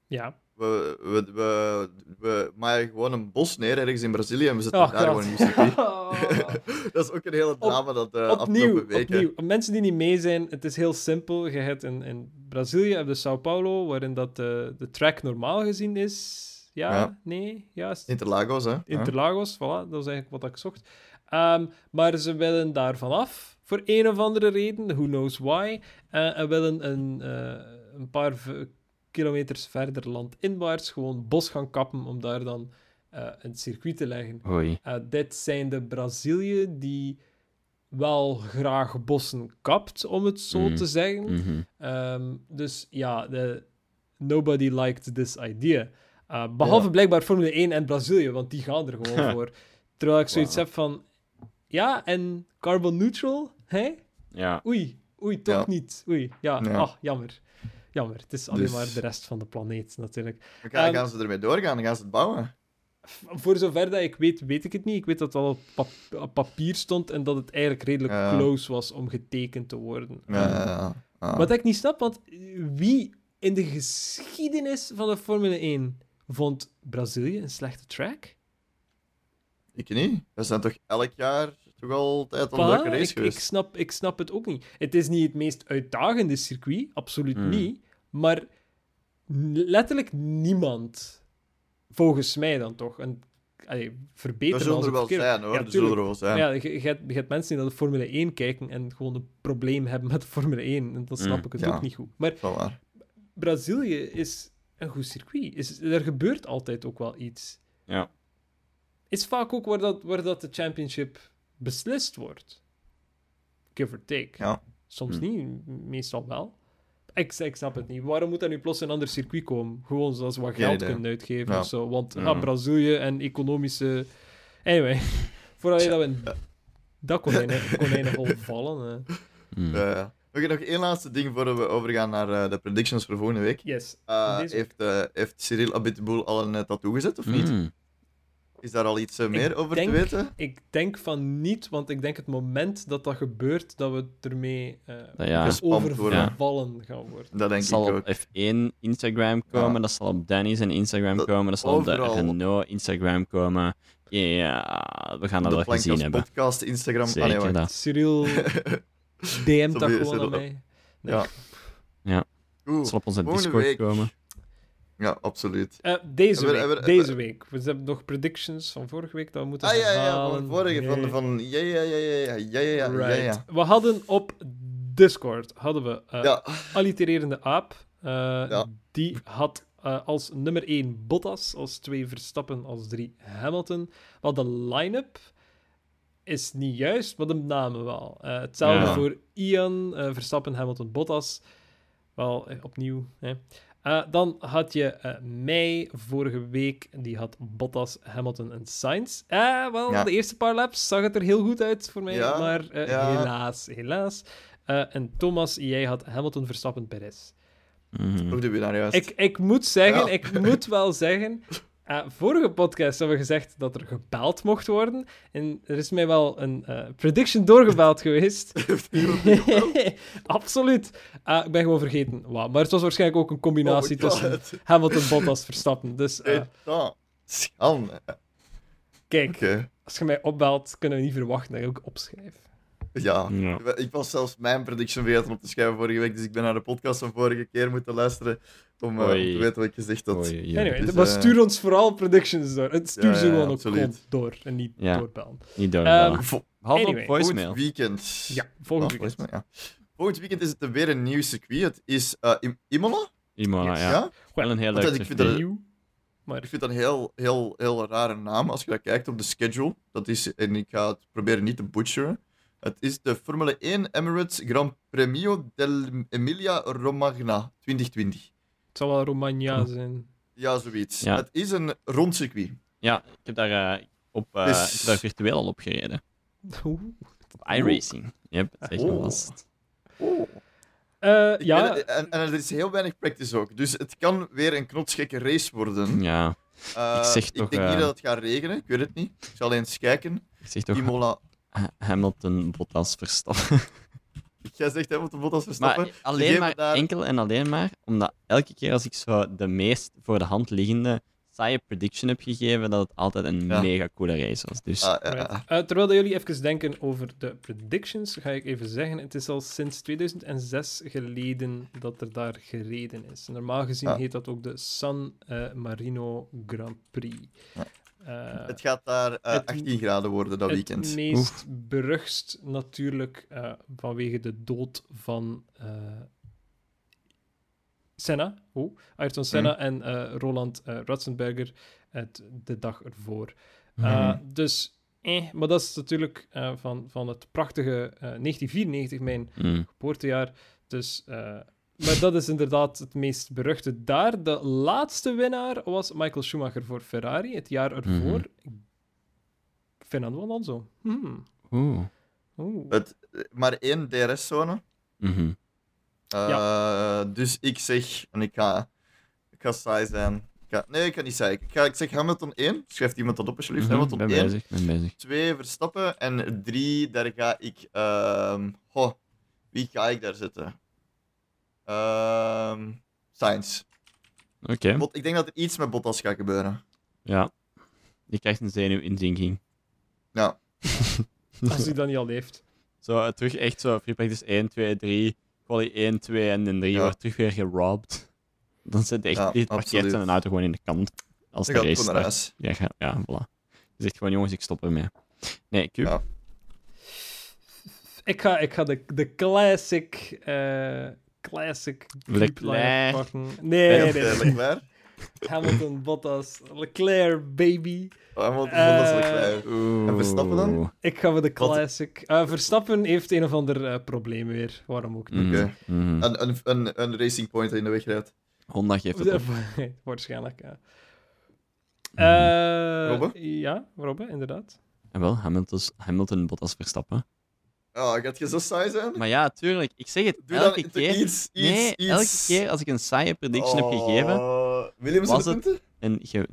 Ja. We, we, we, we maaien gewoon een bos neer ergens in Brazilië en we zetten Oh, daar God. gewoon muziek. dat is ook een hele drama dat uh, opnieuw, opnieuw. Mensen die niet mee zijn, het is heel simpel. Je hebt in, in Brazilië heb je Sao Paulo, waarin dat de, de track normaal gezien is. Ja, Ja. nee, ja, is- Interlagos, hè? Interlagos, voilà, dat is eigenlijk wat ik zocht. Ehm, maar ze willen daar vanaf, voor een of andere reden, who knows why, eh, en willen een, eh, een paar kilometers verder landinwaarts gewoon bos gaan kappen om daar dan eh, een circuit te leggen. Oei. Eh, dit zijn de Brazilië die wel graag bossen kapt, om het zo Mm. te zeggen. Mhm. Ehm, dus ja, de, nobody liked this idea. Uh, behalve Ja. blijkbaar Formule 1 en Brazilië, want die gaan er gewoon voor. Terwijl ik zoiets heb van... Ja, en carbon neutral? Hè? Ja. Oei, oei, toch Ja. niet. Oei, ja, Ja. ah, jammer. Jammer. Het is alleen Dus- maar de rest van de planeet, natuurlijk. Gaan, Ehm, gaan ze ermee doorgaan, gaan ze het bouwen. Voor zover dat ik weet, weet ik het niet. Ik weet dat het al op, pap- op papier stond en dat het eigenlijk redelijk Ja. close was om getekend te worden. Ja, ja, ja. Ja. Wat ik niet snap, want wie in de geschiedenis van de Formule 1 vond Brazilië een slechte track? Ik niet. We zijn toch elk jaar toch altijd een Voilà, leuke race ik, snap, ik snap het ook niet. Het is niet het meest uitdagende circuit, absoluut Hmm. niet. Maar letterlijk niemand, volgens mij dan toch, een allee, verbeteren Er zullen als er wel zijn hoor, Ja, er zullen er wel zijn. Ja, je, je, hebt, je hebt mensen die naar de Formule 1 kijken en gewoon een probleem hebben met de Formule 1. En dan snap Mm, ik het ja. ook niet goed. Maar wel. Brazilië is een goed circuit. Is, er gebeurt altijd ook wel iets. Ja. Is vaak ook waar dat, waar dat de championship beslist wordt. Give or take. Ja. Soms Hm. niet, meestal wel. Ik, ik snap het niet. Waarom moet er nu plots een ander circuit komen? Gewoon zoals we wat geld kunnen uitgeven Ja. of zo. Want Ja. ah, Brazilië en economische... Anyway, voordat je dat we in dat konijn, konijnenhol vallen. Hmm. Ja, ja. Nog, nog één laatste ding voordat we overgaan naar eh, de predictions voor volgende week. Yes. Eh, Deze- heeft, eh, heeft Cyril Abiteboul al een tattoo gezet of niet? Hmm. Is daar al iets eh, meer over denk- te weten? Ik denk van niet, want ik denk het moment dat dat gebeurt, dat we ermee eh Ja. Worden. overvallen gaan worden. Dat denk Dat ik zal ook. op F1 Instagram komen, Ja. dat zal op Danny's en Instagram Dat- komen, dat zal op de overal. Renault Instagram komen. Ja, we gaan dat wel gezien hebben. podcast, Instagram. Zeker Ah, nee, dat. Cyril DM't dat gewoon aan mij. Nee. Ja. Het Oeh, zal op onze Volgende Discord week. komen. Ja, absoluut. Eh, deze week. We, deze week. We hebben nog predictions van vorige week dat we moeten ah, ja, van vorige. Van, ja, ja, ja, ja, ja, ja, We hadden op Discord, hadden we eh, allitererende aap. Eh, die had als nummer 1 Bottas, als 2 Verstappen, als 3 Hamilton. wat de line-up is niet juist, maar de namen wel. hetzelfde voor Ian, Verstappen, Hamilton, Bottas. Wel, opnieuw. Hè. Eh, dan had je eh mij vorige week, die had Bottas, Hamilton en Sainz. Eh, wel, Ja. de eerste paar laps zag het er heel goed uit voor mij, Ja, maar ja. helaas, helaas. En Thomas, jij had Hamilton, Verstappen, Perez. Mhm. ook de winnaar juist. Ik, ik moet zeggen, ik moet wel zeggen. eh, vorige podcast hebben we gezegd dat er gebeld mocht worden. En er is mij wel een eh, prediction doorgebeld geweest. Absoluut. Ah, ik ben gewoon vergeten. Wauw. Maar het was waarschijnlijk ook een combinatie Oh tussen. Hamilton, Bottas, Verstappen. Dus eh, kijk, als je mij opbelt, kunnen we niet verwachten dat ik ook opschrijf. Ja. Ja. Ik was zelfs mijn prediction vergeten op te schrijven vorige week, dus ik ben naar de podcast van vorige keer moeten luisteren om, eh, te weten wat ik gezegd had. Oei, ja. Anyway, dus, maar eh, stuur ons vooral predictions door. Het stuur Ja, ze ja, gewoon ook gewoon door en niet Ja. doorbellen. Niet door. Vo- Behalve anyway, op voicemail. Volgend weekend. Ja, volgende Ah, weekend. Volgend weekend is het weer een nieuw circuit. Het is eh, Im- Imola. Imola, Yes. ja. Ja? Wel een heel leuk ik vind circuit. dat- Nieuw. Maar Ik vind dat een heel, heel, heel rare naam als je dat kijkt op de schedule. Dat is, en ik ga het proberen niet te butcheren. Het is de Formule 1 Emirates Grand Premio dell'Emilia Romagna 2020. het zal wel Romagna Hm. zijn. Ja, zoiets. Ja. Het is een rond circuit. Ja, ik heb daar, eh, op, eh, Dus- ik heb daar virtueel al op gereden. Oeh. Op iRacing. Yep, zeg maar Oh. vast. Eh, Ik ja, het- en, en er is heel weinig practice ook. Dus het kan weer een knotsgekke race worden. Ja, Ik zeg ik toch, denk eh, niet dat het gaat regenen. Ik weet het niet. Ik zal eens kijken. ik zeg toch Imola. Ha- Hamilton, Bottas, Verstappen. Jij zegt Hamilton Bottas Verstappen. Maar alleen maar, daar- enkel en alleen maar, omdat elke keer als ik zo de meest voor de hand liggende saaie prediction heb gegeven, dat het altijd een Ja. mega coole race was. Dus Ah, ja. Eh, terwijl dat jullie even denken over de predictions, ga ik even zeggen, het is al sinds 2006 geleden dat er daar gereden is. Normaal gezien heet dat ook de San eh, Marino Grand Prix. Eh, Het gaat daar eh, het- 18 graden worden dat weekend. Het meest beruchtst natuurlijk eh, vanwege de dood van eh, Senna, oh, Ayrton Senna Mhm. en eh, Roland eh Ratzenberger het, de dag ervoor. Uh, dus, eh, maar dat is natuurlijk eh, van, van het prachtige eh, 1994, mijn mm, geboortejaar. Dus, eh, maar dat is inderdaad het meest beruchte daar. De laatste winnaar was Michael Schumacher voor Ferrari, het jaar ervoor. Fernando Alonso. Hmm. oeh. Oeh. Het, maar één DRS-zone. Mhm. Eh, Dus ik zeg, en ik ga, ik ga saai zijn. Ik ga, nee, ik ga niet saai. Ik, ga, ik zeg Hamilton 1. Schrijft iemand dat op alsjeblieft. Mhm, Hamilton ben 1. bezig, ben bezig. 2 Verstappen. En 3, daar ga ik... ehm goh, wie ga ik daar zetten? Ehm Sainz. Oké, Bot- Ik denk dat er iets met Bottas gaat gebeuren. ja. Je krijgt een zenuwinzinking. Ja. Als hij dat niet al heeft. Zo, eh, terug echt zo, free practice 1, 2, 3, quali 1, 2 en dan 3 Ja. wordt terug weer gerobbed. Dan zit echt, Ja, die parkeert absoluut. zijn auto gewoon in de kant. Als Dan de het race gewoon naar start. huis. Ja, ga, ja, voilà. Je zegt gewoon, jongens, ik stop ermee. Nee, Q. Ja. Ik ga, ik ga de, de classic... eh classic... Leclerc. Nee, nee, nee. eh. Leclerc. Hamilton, Bottas, Leclerc, baby. Hamilton, Eh, Bottas, Leclerc. En Verstappen dan? Ik ga voor de classic. Eh, Verstappen heeft een of ander eh, probleem weer. Waarom ook niet? Oké. mhm. Een, een, een, een racing point in de weg rijdt. Honda geeft het op. Waarschijnlijk, ja. Mhm. Eh, Robbe? Ja, Robbe, inderdaad. En wel, Hamilton, Hamilton Bottas Verstappen. Oh, gaat je zo saai zijn? Maar ja, tuurlijk. Ik zeg het, Doe elke dan keer... iets, iets, nee, iets. elke keer als ik een saaie prediction heb gegeven... Oh, Williams was het- punten? En ge...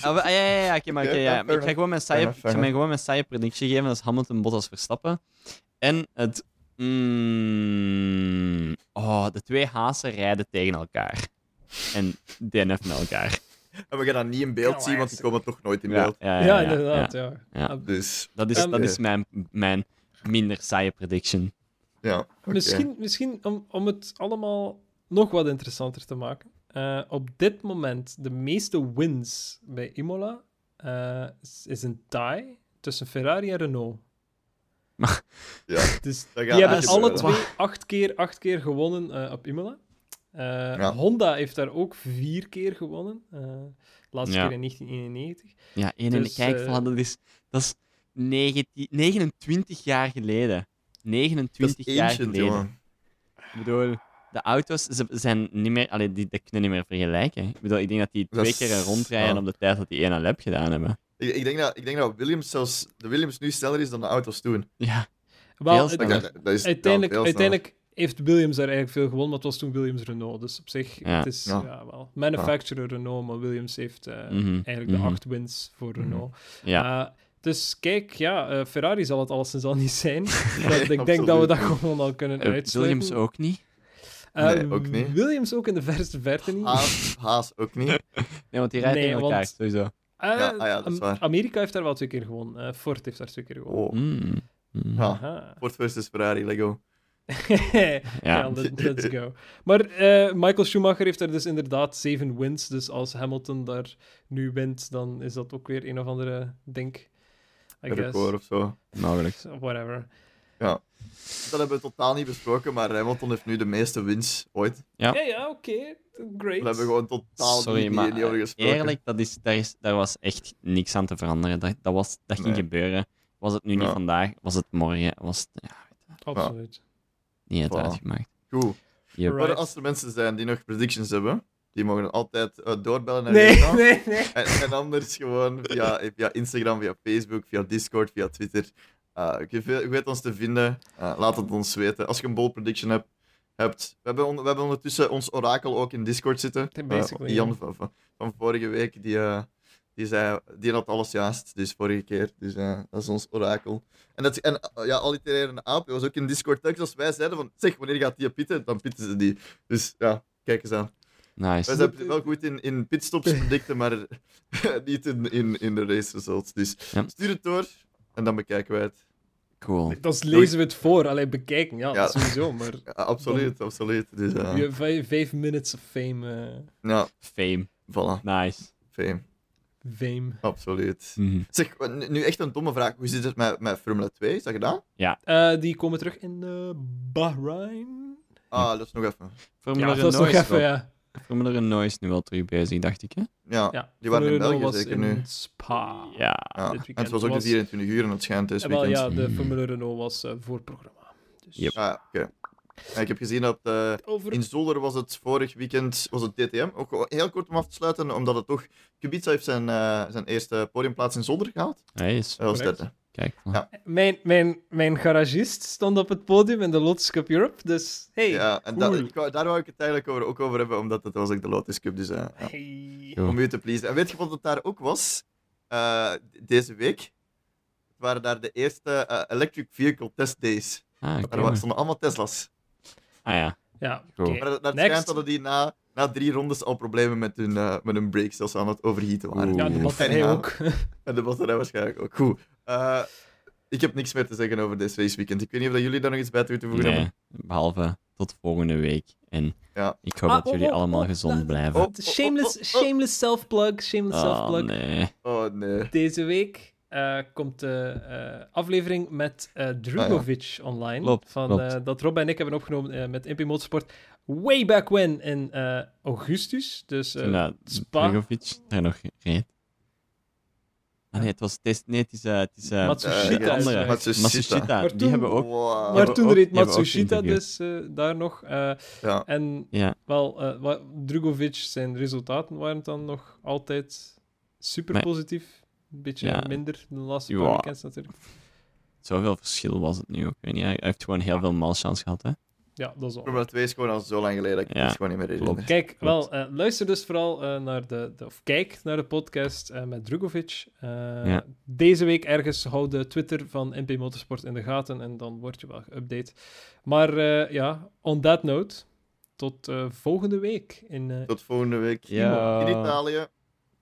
Ah, ja, ja, ja, oké, maar ja. ja, ik ga gewoon mijn saaie, ik ga gewoon mijn saaie predictie geven, dat is Hamilton, Bottas, Verstappen. En het... mm, oh, de twee Haasen rijden tegen elkaar. En DNF met elkaar. En we gaan dat niet in beeld zien, want die komen toch nooit in beeld. ja, Ja, ja, ja, inderdaad, ja. ja. Ja. Dus, Dat is, dat is mijn, mijn minder saaie prediction. ja. oké. Misschien, misschien om, om het allemaal nog wat interessanter te maken. Eh, op dit moment, de meeste wins bij Imola eh, is- is een tie tussen Ferrari en Renault. Ja, Dus die hebben alle twee acht keer, acht keer gewonnen eh, op Imola. Eh, Ja. Honda heeft daar ook vier keer gewonnen. eh laatste Ja. keer in 1991. Ja, één Dus, Kijk, eh, voilà, dat is, dat is 19 29 jaar geleden. Dat 29 is jaar ancient, geleden. jongen. Ik bedoel, de auto's ze zijn niet meer, allee, die, die kunnen niet meer vergelijken. Ik bedoel, ik denk dat die Dat twee keer rondrijden ja. op de tijd dat die één lap gedaan hebben. Ik, ik, denk dat, ik denk dat Williams zelfs, de Williams nu sneller is dan de auto's toen. Ja, Wel, Dat, is, uiteindelijk, ja, uiteindelijk heeft Williams daar eigenlijk veel gewonnen, maar het was toen Williams-Renault. Dus op zich, Ja. het is Ja. ja. wel, manufacturer Renault, maar Williams heeft eh, Mhm, eigenlijk de mhm. acht wins voor Renault. ja. Eh, dus kijk, ja, eh, Ferrari zal het alleszins al niet zijn. Dat- ik denk dat we dat gewoon al kunnen uitsluiten. Williams ook niet. Eh, Nee, ook niet. Williams ook in de verste verte niet. Haas, Haas ook niet. Nee, want die rijden Nee, tegen elkaar, want- sowieso. Eh, Ja, ah ja, dat is waar. Amerika heeft daar wel twee keer gewonnen. Ford heeft daar twee keer gewonnen. Oh. Mm. Mm. Ja. Ford versus Ferrari, Lego. Ja, Ja. let- let's go. Maar eh, Michael Schumacher heeft er dus inderdaad zeven wins. Dus als Hamilton daar nu wint, dan is dat ook weer een of andere denk. I record of zo. Mogelijk. So, whatever. Dat hebben we totaal niet besproken, maar Hamilton heeft nu de meeste wins ooit. Ja. Ja, ja, oké. Great. We hebben gewoon totaal Sorry, niet, maar niet, over eh, gesproken. eerlijk, dat is, daar, is, daar was echt niks aan te veranderen. Dat, dat, was, dat ging Nee. gebeuren. Was het nu niet Ja. vandaag, was het morgen, was het ja, Absoluut. Niet het Voilà. uitgemaakt. Goed. Yep. Right. Maar als er mensen zijn die nog predictions hebben, die mogen altijd eh, doorbellen naar Nee, Rita. nee, nee. En, en anders gewoon via, via Instagram, via Facebook, via Discord, via Twitter. Eh, je, weet ons te vinden. Eh, laat het ons weten. Als je een bold prediction hebt. hebt we, hebben on- we hebben ondertussen ons orakel ook in Discord zitten. Jan ja. van, van, van vorige week, die, eh, die, zei, die had alles juist. Dus vorige keer. Dus eh, dat is ons orakel. En, dat, en eh, ja, allitererende aap was ook in Discord. Telkens als wij zeiden van, zeg, wanneer gaat die pitten? Dan pitten ze die. Dus ja, kijk eens aan. Nice. Wij zijn wel goed in, in pitstops predicten, maar niet in, in, in de race results. Dus Ja. stuur het door en dan bekijken wij het. Cool. Dan lezen we het voor, alleen bekijken. Ja, Ja. sowieso. Maar Ja, absoluut, absoluut. Dus, je- vijf, vijf minutes of fame. eh, ja, Fame. voilà. Nice. Fame. Fame. Absoluut. Mhm. Zeg, nu echt een domme vraag. Hoe zit het met, met Formule 2? Is dat gedaan? Eh, die komen terug in eh, Bahrein. Ah, dat is nog even. Formule Ja, dat is nog Renault is even, wel- ja. Formule Renault is nu wel terug bezig, dacht ik. Hè? Ja, ja. die waren in België zeker in nu. Spa. Ja. Ja. En het was ook de was- 24 uur en het schijnt deze Eh, wel, weekend. ja, de Mm. Formule Renault was eh voorprogramma. Dus Yep. Ah, oké. Ja, ik heb gezien dat eh, over... in Zolder was het vorig weekend was het DTM. Ook heel kort om af te sluiten, omdat het toch... Kubica heeft zijn, eh, zijn eerste podiumplaats in Zolder gehaald. Hij is. Dat was Correct. derde. Kijk. Ja. Mijn, mijn, mijn garagist stond op het podium in de Lotus Cup Europe, dus hey. Ja, en cool. daar wou ik het eigenlijk over, ook over hebben, omdat het was ook de Lotus Cup. Dus eh, ja, Hey. Om u te pleasen. En weet je wat het daar ook was? Eh, deze week. Waren daar de eerste eh, Electric Vehicle Test Days. Ah, oké. Daar stonden allemaal Tesla's. Ah ja. Ja. Maar dat dat Next. schijnt hadden die na, na drie rondes al problemen met hun, eh, met hun brakes, als ze aan het overheaten waren. Oeh. Ja, de batterij ook. En de batterij waarschijnlijk ook. Goed. Eh, ik heb niks meer te zeggen over dit raceweekend. Ik weet niet of dat jullie daar nog iets bij toe te voegen Nee, hebben. behalve tot volgende week. En Ja. ik hoop Ah, dat oh, jullie oh, allemaal oh, gezond dat- blijven. oh. shameless, shameless self-plug, shameless Oh, self-plug. nee. Oh nee. Deze week eh, komt de eh, aflevering met eh Drugovic online. Klopt, van, klopt. eh, dat Rob en ik hebben opgenomen met MP Motorsport. Way back when in eh, augustus. Dus eh, dat Spa. Drugovic daar nog reed. Ah nee, het was... Het is, nee, het is... eh, het is eh, Matsushita andere. Matsushita. Matsushita. Maar Die toen- hebben ook... Wow. maar toen reed Matsushita dus eh, daar nog. eh, Ja. en Ja, wel, eh, Drugovic, zijn resultaten waren dan nog altijd super Maar- positief. Een beetje Ja. minder de laatste Ja. paar weekends natuurlijk. zoveel verschil was het nu ook. Ik weet niet, hij heeft gewoon heel veel malchance gehad, hè. Ja, dat is al. Formule 2 is gewoon al zo lang geleden. dat Ik Ja, het gewoon niet meer herinner. Kijk, Klopt. wel, eh, luister dus vooral eh, naar de, de- of kijk naar de podcast eh, met Drugovic. Eh, Ja. Deze week ergens hou de Twitter van MP Motorsport in de gaten en dan word je wel geüpdate. Maar eh, ja, on that note, tot eh, volgende week in eh, Tot volgende week. Ja. In Italië.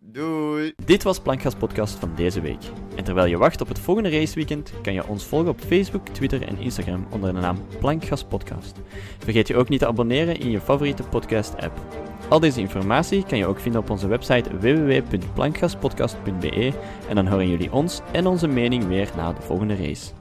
Doei. Dit was Plankgas Podcast van deze week. En terwijl je wacht op het volgende raceweekend, kan je ons volgen op Facebook, Twitter en Instagram onder de naam Plankgas Podcast. Vergeet je ook niet te abonneren in je favoriete podcast-app. Al deze informatie kan je ook vinden op onze website www.plankgaspodcast.be en dan horen jullie ons en onze mening weer na de volgende race.